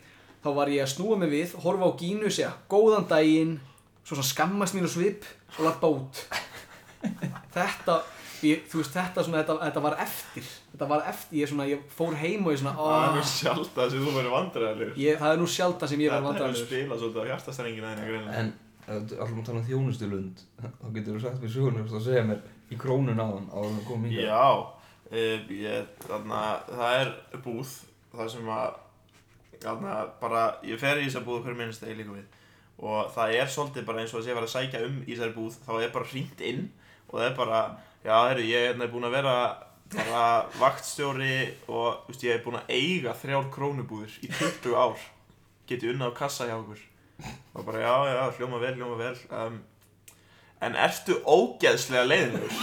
þá var ég að snúa mig við horfa á Gínu og segja góðan daginn. Svo svona skammast mín og svip og lappa út. Þetta ég, þú veist þetta svona, þetta, þetta var eftir. Þetta var eftir, ég svona, ég fór heim og ég svona, Það er nú sjálf það sem þú verður vandræðilegur ég, það er nú sjaldan sem ég var Þetta hefur vandræðalegur. spilað svolítið á hjartastæringina þína greinlega. En allum að tala um þjónustulund þá getur þú sagt mér söguna og segja mér í krónun aðan á að koma í Já, uh, ég, þarna, það er búð það sem að þarna, bara, ég fer í þessa búð hverju minnst þegar líka við. Og það er svolítið bara eins og sé að vera að sækja um í þessari búð þá er bara hringt inn og það er bara, já, herru, ég er búin að vera bara vaktstjóri og, veist, ég er búin að eiga þrjár krónubúðir í 20 ár. Geti unnað á kassa hjá okkur? Og bara, já, já, hljóma vel, hljóma vel um, en ertu ógeðslega leiðilegur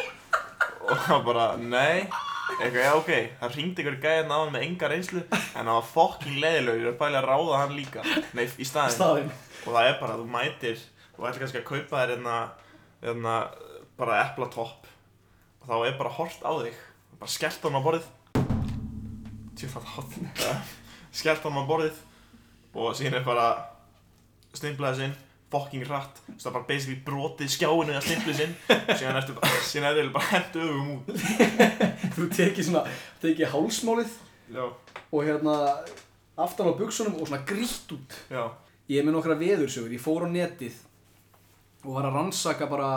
[laughs] og það bara, nei eitthvað, já ok, það ringdi ykkur gæðin á hann með enga reynslu en það var fokking leiðilegur, ég er bæli að ráða hann líka. Nei, í staðinn. Staðinn. Og það er bara, þú mætir þú ætlir kannski að kaupa þér hérna, hérna bara eplatopp og þá er bara hort á þig. Bara skellt hann á borðið. Tjöfað hotn [laughs] skellt hann á borðið. Og síðan er bara stimplaði sinn fucking rætt svo það er bara basically brotið skjáinu að stimpli sinn. Síðan ertu bara síðan er það bara hendu öfum út. [laughs] Þú tekið svona, tekið hálsmálið já, og hérna aftan á buksunum og svona grítt út. já, Ég er með nokkra veðursögur, ég fór á netið og var að rannsaka bara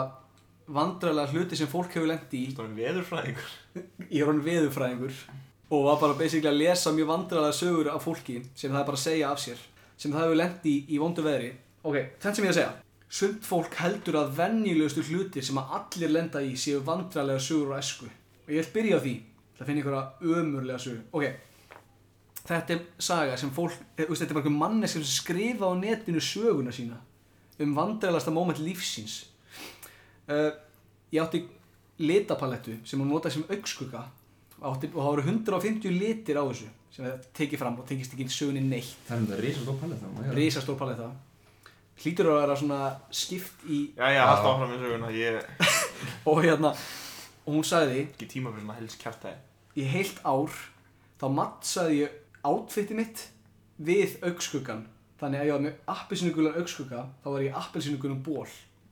vandræðlega hluti sem fólk hefur lent í. það er veðurfræðingur? [laughs] Ég er hann veðurfræðingur og var bara basically að lesa mjög vandræðlega sögur af fólki sem það er bara að segja af sér sem það hefur lent í í vondu veðri. Ok, þetta sem ég að segja. Sumt fólk heldur að venjulegustu hlutir sem að allir lenda í séu vandræðlega sögur og esku. Og ég vil byrja á því til að finna einhverja ömurlega sögur. Ok, þetta er saga sem fólk, eh, þetta er bara einhver manneskja sem skrifa á netinu söguna sína um vandræðalasta moment lífsins. Uh, ég átti litapalettu sem hún notaði sem átti, og það voru 150 litir á þessu sem það tekið fram og tekist ekki í sögunni neitt Það er um þetta rísa stór pallet þá risastór paletta hlýtur að vera svona skipt í já, já, alltaf áfram með söguna ég [laughs] og hérna og hún sagði ekki tíma fyrir svona helst kjartæði í heilt ár þá mattsaði ég outfiti mitt við augskuggan þannig að ég var með appelsinugulan augskugga þá var ég appelsinugulan ból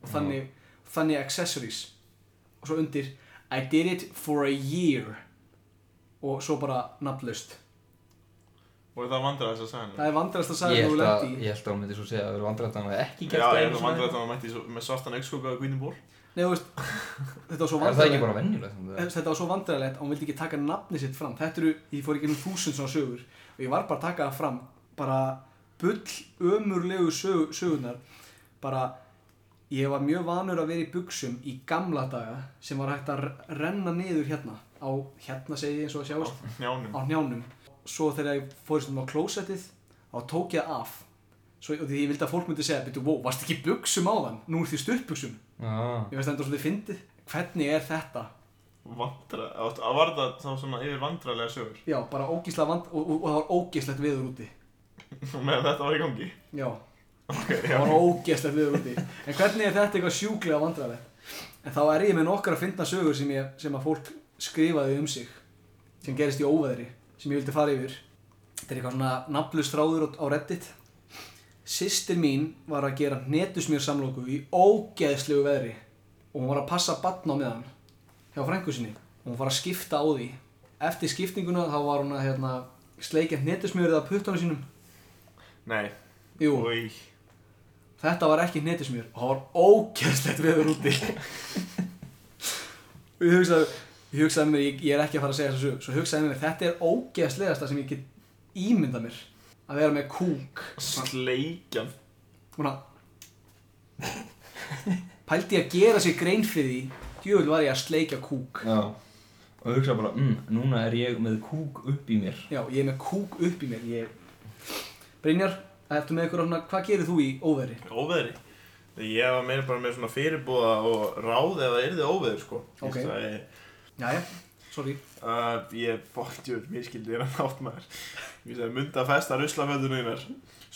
og þannig, þannig accessories. Og svo undir I did it for a year. Og svo bara nafnlaust og það vandrar þess að segja það er vandræðast að Ég þú held að, lendi í. ég held að hún myndi svo segja að það eru vandrætt að hann ekki já, gert ég það er einu það sinni. vandrar þetta að maður mætti með svartan augskóka og hvínum ból Nei, þú veist, þetta var svo Er það ekki vandræðilegt bara venjulegt? Þess- þetta var svo vandræðilegt að hún vildi ekki taka nafni sitt fram. Þetta eru, ég fór ekki um þúsund svona sögur og ég var bara að taka það fram. Bara bull ömurlegu sög, sögurnar. Bara ég var mjög vanur að vera í buksum í gamla daga sem var hægt að renna niður hérna. Á hérna segi ég eins og að njánum á njánum svo þegar ég fór stundum á klósettið þá tók ég af. Svo, og því ég vildi að fólk myndi segja byrju, wow, varst ekki buksum á þann nú er því stuttbuksum Já, ég veist enda svolítið fyndið. Hvernig er þetta? Vandra, að var það þá svona yfir vandrarlega sögur? Já, bara ógíslega vand og, og, og það var ógíslegt viður úti. [laughs] Og meðan þetta var í gangi? Já, [laughs] ok, það já, var ógíslegt viður úti. En hvernig er þetta eitthvað sjúklega vandræðilegt? En þá er ég með nokkra að finna sögur sem, ég, sem að fólk skrifaði um sig sem gerist í óveðri sem ég vildi fara yfir. Þetta er eitthvað svona nafnlust þráður á, reddit. Systir mín var að gera netusmjör samlóku í ógeðslegu veðri og hún var að passa batn á meðan hjá frængu sinni. Og hún var að skipta á því. Eftir skiptinguna þá var hún að hérna, sleikja netusmjörið af puttunum sínum. Nei, Jú, oi þetta var ekki netusmjör og það var ógeðslegt veður úti. [laughs] Ég hugsaði ég hugsaði mér, ég, ég er ekki að fara að segja þessu sögu svo hugsaði mér, þetta er ógeðslegasta sem ég get ímyndað mér að vera með kúk. Sleikjan Svona. Pældi ég að gera sér grein fyrir því Djöfull var ég að sleikja kúk. Já. Og hugsa bara, mm, núna er ég með kúk upp í mér. Já, ég er með kúk upp í mér ég... Brynjar, ertu með ykkur svona Hvað gerir þú í óveri? óveðri? Ég var meira bara með svona fyrirbúða og ráð ef það yrði óveður sko. Ok. Ég Jæja, sorry. Uh, ég bóttjur, mér skildi þér [laughs] að nátt maður. Ég sagði myndi að festa ruslaföndunum einar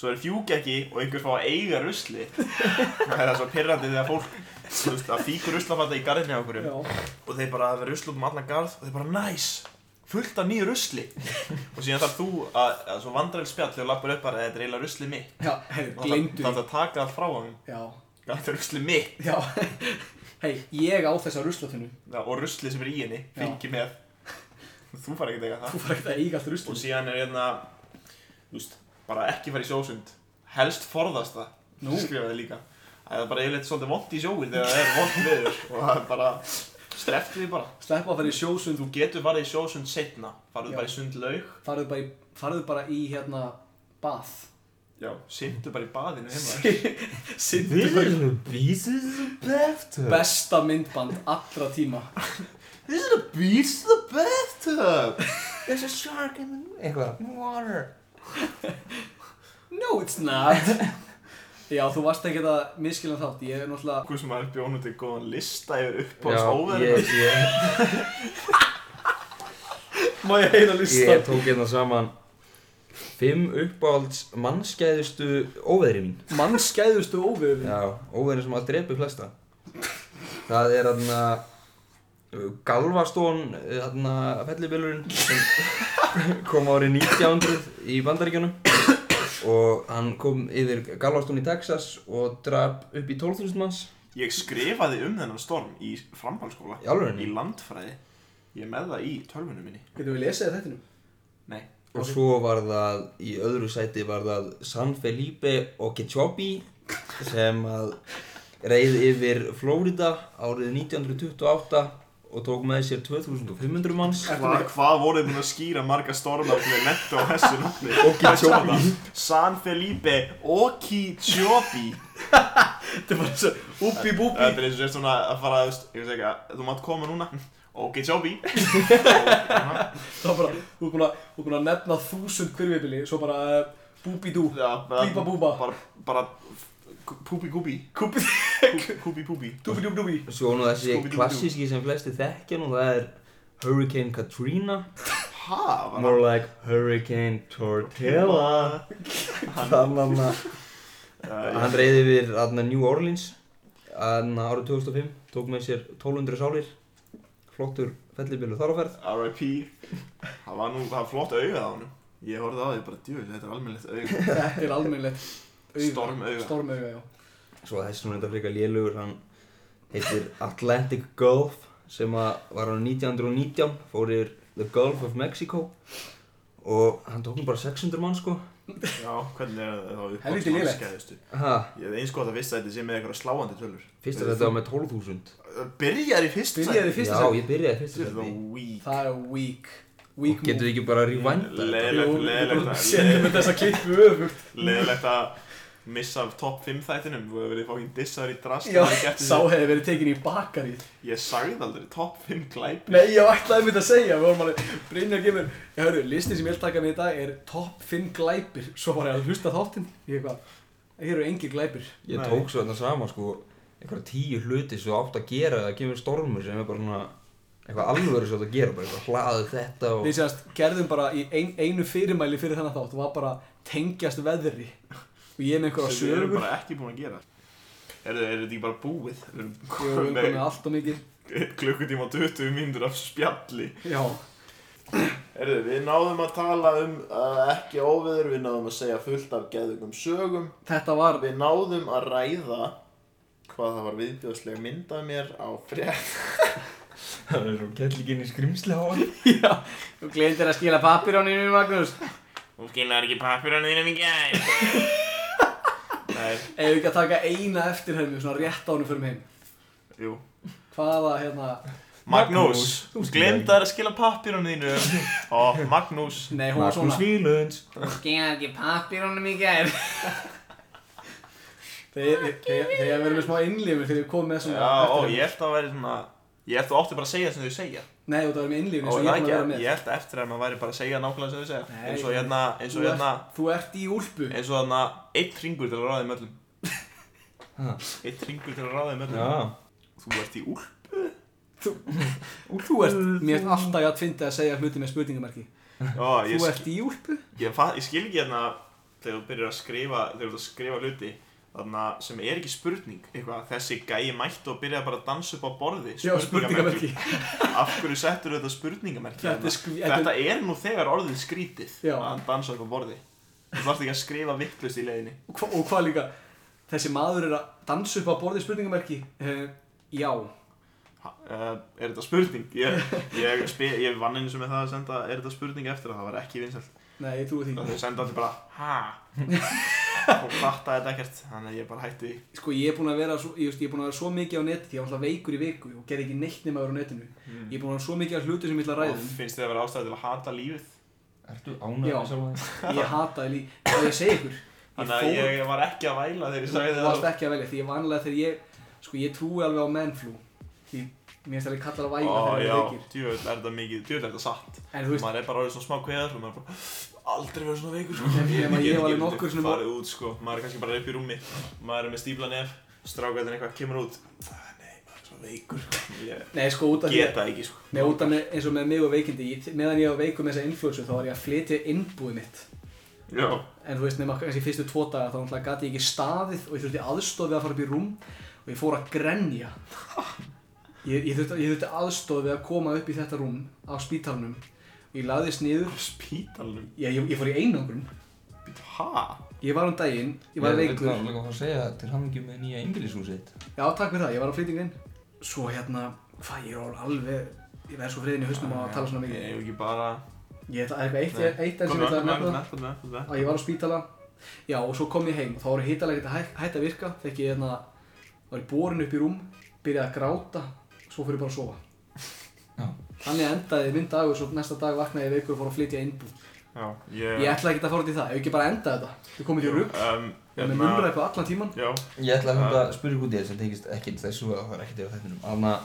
svo er fjúk ekki og einhver fá að eiga rusli. Það er svo pirrandi þegar fólk þú veist, að fíkur ruslafanda í garðinni á okkur og þeir bara það verður rusl út um allan garð og þeir bara næs fullt af nýju rusli. [laughs] Og síðan þarf þú að, að svo vandræl spjall þegar þú lappar upp bara þetta er eiginlega rusli mitt. Já, og [laughs] gleymdu það því að taka allt frá hann Já, þetta er rusli mitt. Já Hei, ég á þessa ruslatunnu Já, og rusli sem er í henni fylgir með. Þú fara ekki að eiga það. Þú fara ekkert að eiga allt og ruslun síðan er hérna þú veist, bara ekki fara í sjósund. Helst forðast það. Nú. skrifaði líka. Það er bara yfirleitt svolítið vond í sjóin þegar það er vond viður og það er bara streft því bara. Sleppa að fara í sjósund. Þú getur farið í sjósund setna farið Já. bara í sundlaug Farðu bara í, farðu bara í hérna Bath já, syndu bara í baðinu heima. [laughs] Syndu bara í beast is a bathtub. Besta myndband allra tíma. This is a beast in the bathtub. There's a shark in the water. No, it's not. Já, þú varst ekki að miskilja þátt. Ég er náttúrulega Hvað sem maður bjónu til góðan lista yfir upp á Já, sóverðina ég, ég, [laughs] Má ég heyra ég tók hérna saman Fimm uppáhalds mannskæðustu óveðri mín. Mannskæðustu óviður Já, óveðri sem að drepi flesta. Það er þarna Galvastón, þarna fellibillurinn sem [laughs] kom árið 1900 í Bandaríkjunum. Og hann kom yfir Galvastón í Texas og draf upp í 12.000 manns. Ég skrifaði um þennan storm í framhaldsskóla Í landfræði. Ég er með það í tölvunum minni. Getum við lesið þetta nú? Nei og svo var það í öðru sæti var það San Felipe Okeechobee sem að reið yfir Flórida árið 1928 og tók með sér 2500 manns. Hva, Hvað voruð þið búin að skýra marga stormar til að letta á þessu nafni? Okeechobee. San Felipe Okeechobee [laughs] Þetta er bara svo uppi búpi Þetta er eins og svona að fara, þú veist, ég veist ekki að þú mátt koma núna Bara, þú er búin að, að nefna þúsund hvirfibili Svo bara uh, búbi dú Já, bara- Bíba búba. Bara, bara Púpi kúpi. Kúpi Kúpi púpi. Dúbi dúbi dúbi. Svo nú þessi klassíski sem flesti þekkja nú það er Hurricane Katrina. Ha, var more like Hurricane Tortilla. Þannig að hann yfir aðna New Orleans aðna árið 2005 tók með sér 1200 sálir flottur fellibilu þarferð R.I.P. Það var nú, það var flott augað á honum Ég horfði á því bara, djúvel, þetta er almennilegt auga [laughs] Þetta er almennilegt auga. Stormauga. Stormauga, já svo þessi nú enda frekar lélugur hann heitir Atlantic Gulf sem að var á 1919 fór yfir The Gulf of Mexico og hann tók nú bara 600 mann sko Já, hvernig er það? Þá upp Helviti lélegt. skæðustu ha, Ég hef eins gott að vissa þetta sé með eitthvað sláandi tölur. Fyrst að þetta var með 12.000 Byrjar í fyrst Byrjaði í fyrsta já sæti ég byrjaði fyrst Þetta að er weak. Það er weak. Weak getur við ekki bara að rewinda þetta? Leðilegt, leðilegt Sendum við þessa klippu öfugt. Leðilegt að missa af topp 5 þættinum. Þú hefur verið fókin dissaður í drast Já, sá hefði verið tekin í bakarið Ég sagði aldrei topp 5 glæp Nei, ég ætlaði mér að segja, við vorum alveg, Brynjar gefur, ég hörru, listin sem ég vil taka með í dag er topp 5 glæpir, svo var ég að hlusta þáttinn, ég eru engir glæpir. Ég Nei. tók svo þetta sama sko einhverja tíu hluti svo átt að gera það kemur stormur sem er bara svona eitthvað alvöru svo átt að gera bara eitthvað hlaðu þetta og Við sérst gerðum bara í ein, einu fyrirmæli fyrir þennan þátt, var bara tengjast veðri og ég er með einhverja sem við erum sögur, bara ekki búin að gera Er er þetta ekki bara búið? Við erum komið allt og mikið, klukkutíma og 20 mínútur af spjalli. Já, Erðu, við náðum að tala um uh, ekki óviður, við náðum að segja fullt af geðugum sögum. Þetta var, Við náðum að ræða hvað það var viðbjóðslega mynd af mér á frétt. [laughs] Það er svo kettlíkinn í skrimsli á hann já, þú gleyndir að skila nýjum Magnús, Hún skilar ekki nýðinum í gæð [laughs] ef við ekki að taka eina eftirhermi, svona rétt ánum fyrir mig heim, jú. Hvaða, hérna, Magnús, Þú þú glemdar að skila pappir á nýðinum Ó, Magnús. Nei, hún var svona, Vílunds skila ekki pappir á nýjum í gær. Þegar þegar við smá innlifur þegar við komum með svona Já, ó, ég held að væri svona Ég held að þú átti bara að segja sem þau segja Nei, þú innlifin Ó, eins og ég er að vera með. ég held eftir að maður væri bara að segja nákvæmlega sem þau segja Nei, eins og hérna, eins og þú hérna þú ert í úlpu. eins og hérna eitt ringur til að ráða þeim öllum Ha. eitt ringur til að ráða þeim öllum Já þú ert í úl Þú ert, mér er alltaf að tvindi að segja hluti með spurningamerki. Ó, ég, Þú ert í úlpu? ég, ég skil ekki hérna þegar þú byrjar að skrifa þegar þú ert að skrifa hluti þarna sem er ekki spurning eitthvað, þessi gæi mætti og byrjaði bara að dansa upp á borði spurningamerki. af hverju settur þetta spurningamerki Þetta hérna? þetta er nú þegar orðið skrítið Já. að hann dansa upp á borði þú þarfst ekki að skrifa vittlust í leiðinni Og hva- Og hvað líka, þessi maður er að dansa upp á borði spurningamerki? Uh, já. Ha, uh, er þetta spurning? Ég, ég, spe, ég vann einu sem með það að senda er þetta spurning eftir að það var ekki vinsælt Nei, ég trúi því. þau senda allir bara ha [laughs] og fatta þetta ekkert þannig að ég bara hætti. Sko, ég er búinn að vera svo, ég, veist, ég er búinn að vera svo mikið á neti, því ég var alltaf veikur í viku og gerði ekki neitt nema að vera á netinu. Ég er búinn að vera svo mikið af hlutu sem ég ætla að og ræða um. finnst þið að vera ástæði til að hata lífið Ertu Já. ánægð með sjálf það? [laughs] Ég hataði líf, og ég segi ykkur. þannig að ég var ekki að væla þegar ég sagði Þú varst það ekki að velja, því ég vanlega þegar ég, sko, ég trúi alveg á mennflú. Því mér finnst það að kallar að væla Ó, þegar já, ég veikir. djúvel er þetta mikið, djúvel er þetta satt En þú veist, maður er bara orðið svona smá kveðar og maður er bara aldrei verið svona veikur sko. Ég var alveg nokkur sinnum- farið út sko, maður er kannski bara upp í rúmi maður er með stífla nef, strákvæðin eitthvað kemur út "Ah, nei, maður er svo veikur ég nei, sko, út af því get það ekki sko Nei, út af með, eins og með mig og veikindi, meðan ég var veikur með þessa influensu þá var ég að flytja innbúið mitt. já, En þú veist, nema kannski fyrstu tvo daga þá gati ég ekki staðið og ég þurfti aðstofið að fara upp í rúm og ég fór að grenja. [laughs] Ég, ég, þurfti, ég þurfti aðstoð við að koma upp í þetta rúm á spítalunum. Ég laðist niður, Á spítalunum. ég, ég, ég fór í einangrun. Ha? Ég var um daginn, ég var Ég veikur. vil líka fá að segja til hamingjum með nýja einbýlishúsið Já, takk fyrir það, ég var á flyttingu inn. Svo hérna, hvað, ég er alveg, ég verð svo friðin í hausnum að tala svona mikið. Ég hef ekki bara... Ég ætla, eitthvað eitt, enn sem ég ætla að nefna. að ég var á spítala já og svo kom ég heim og þá var hitalegið að hæ, hætta að virka þegar ég hérna, var í borin upp í rúm byrjaði að gráta svo fyrir bara að sofa Já. Þannig endaði minn dagur svo næsta dag vaknaði ég veikur og fór að flytja innbúð. Já, ég... ég ætla ekki að fara út í það, ef ekki bara enda þetta. Við komum til rugg, Um, við erum með munnræpu allan tíman Já, Ég ætla að uh, spyrja út í þetta sem tekist ekki þessu og það er ekkert yfir þettinum að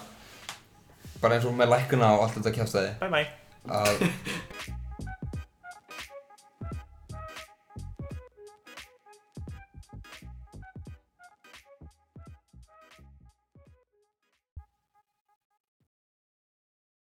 bara eins og með lækuna og allt þetta kjafstæði bye bye. að [laughs]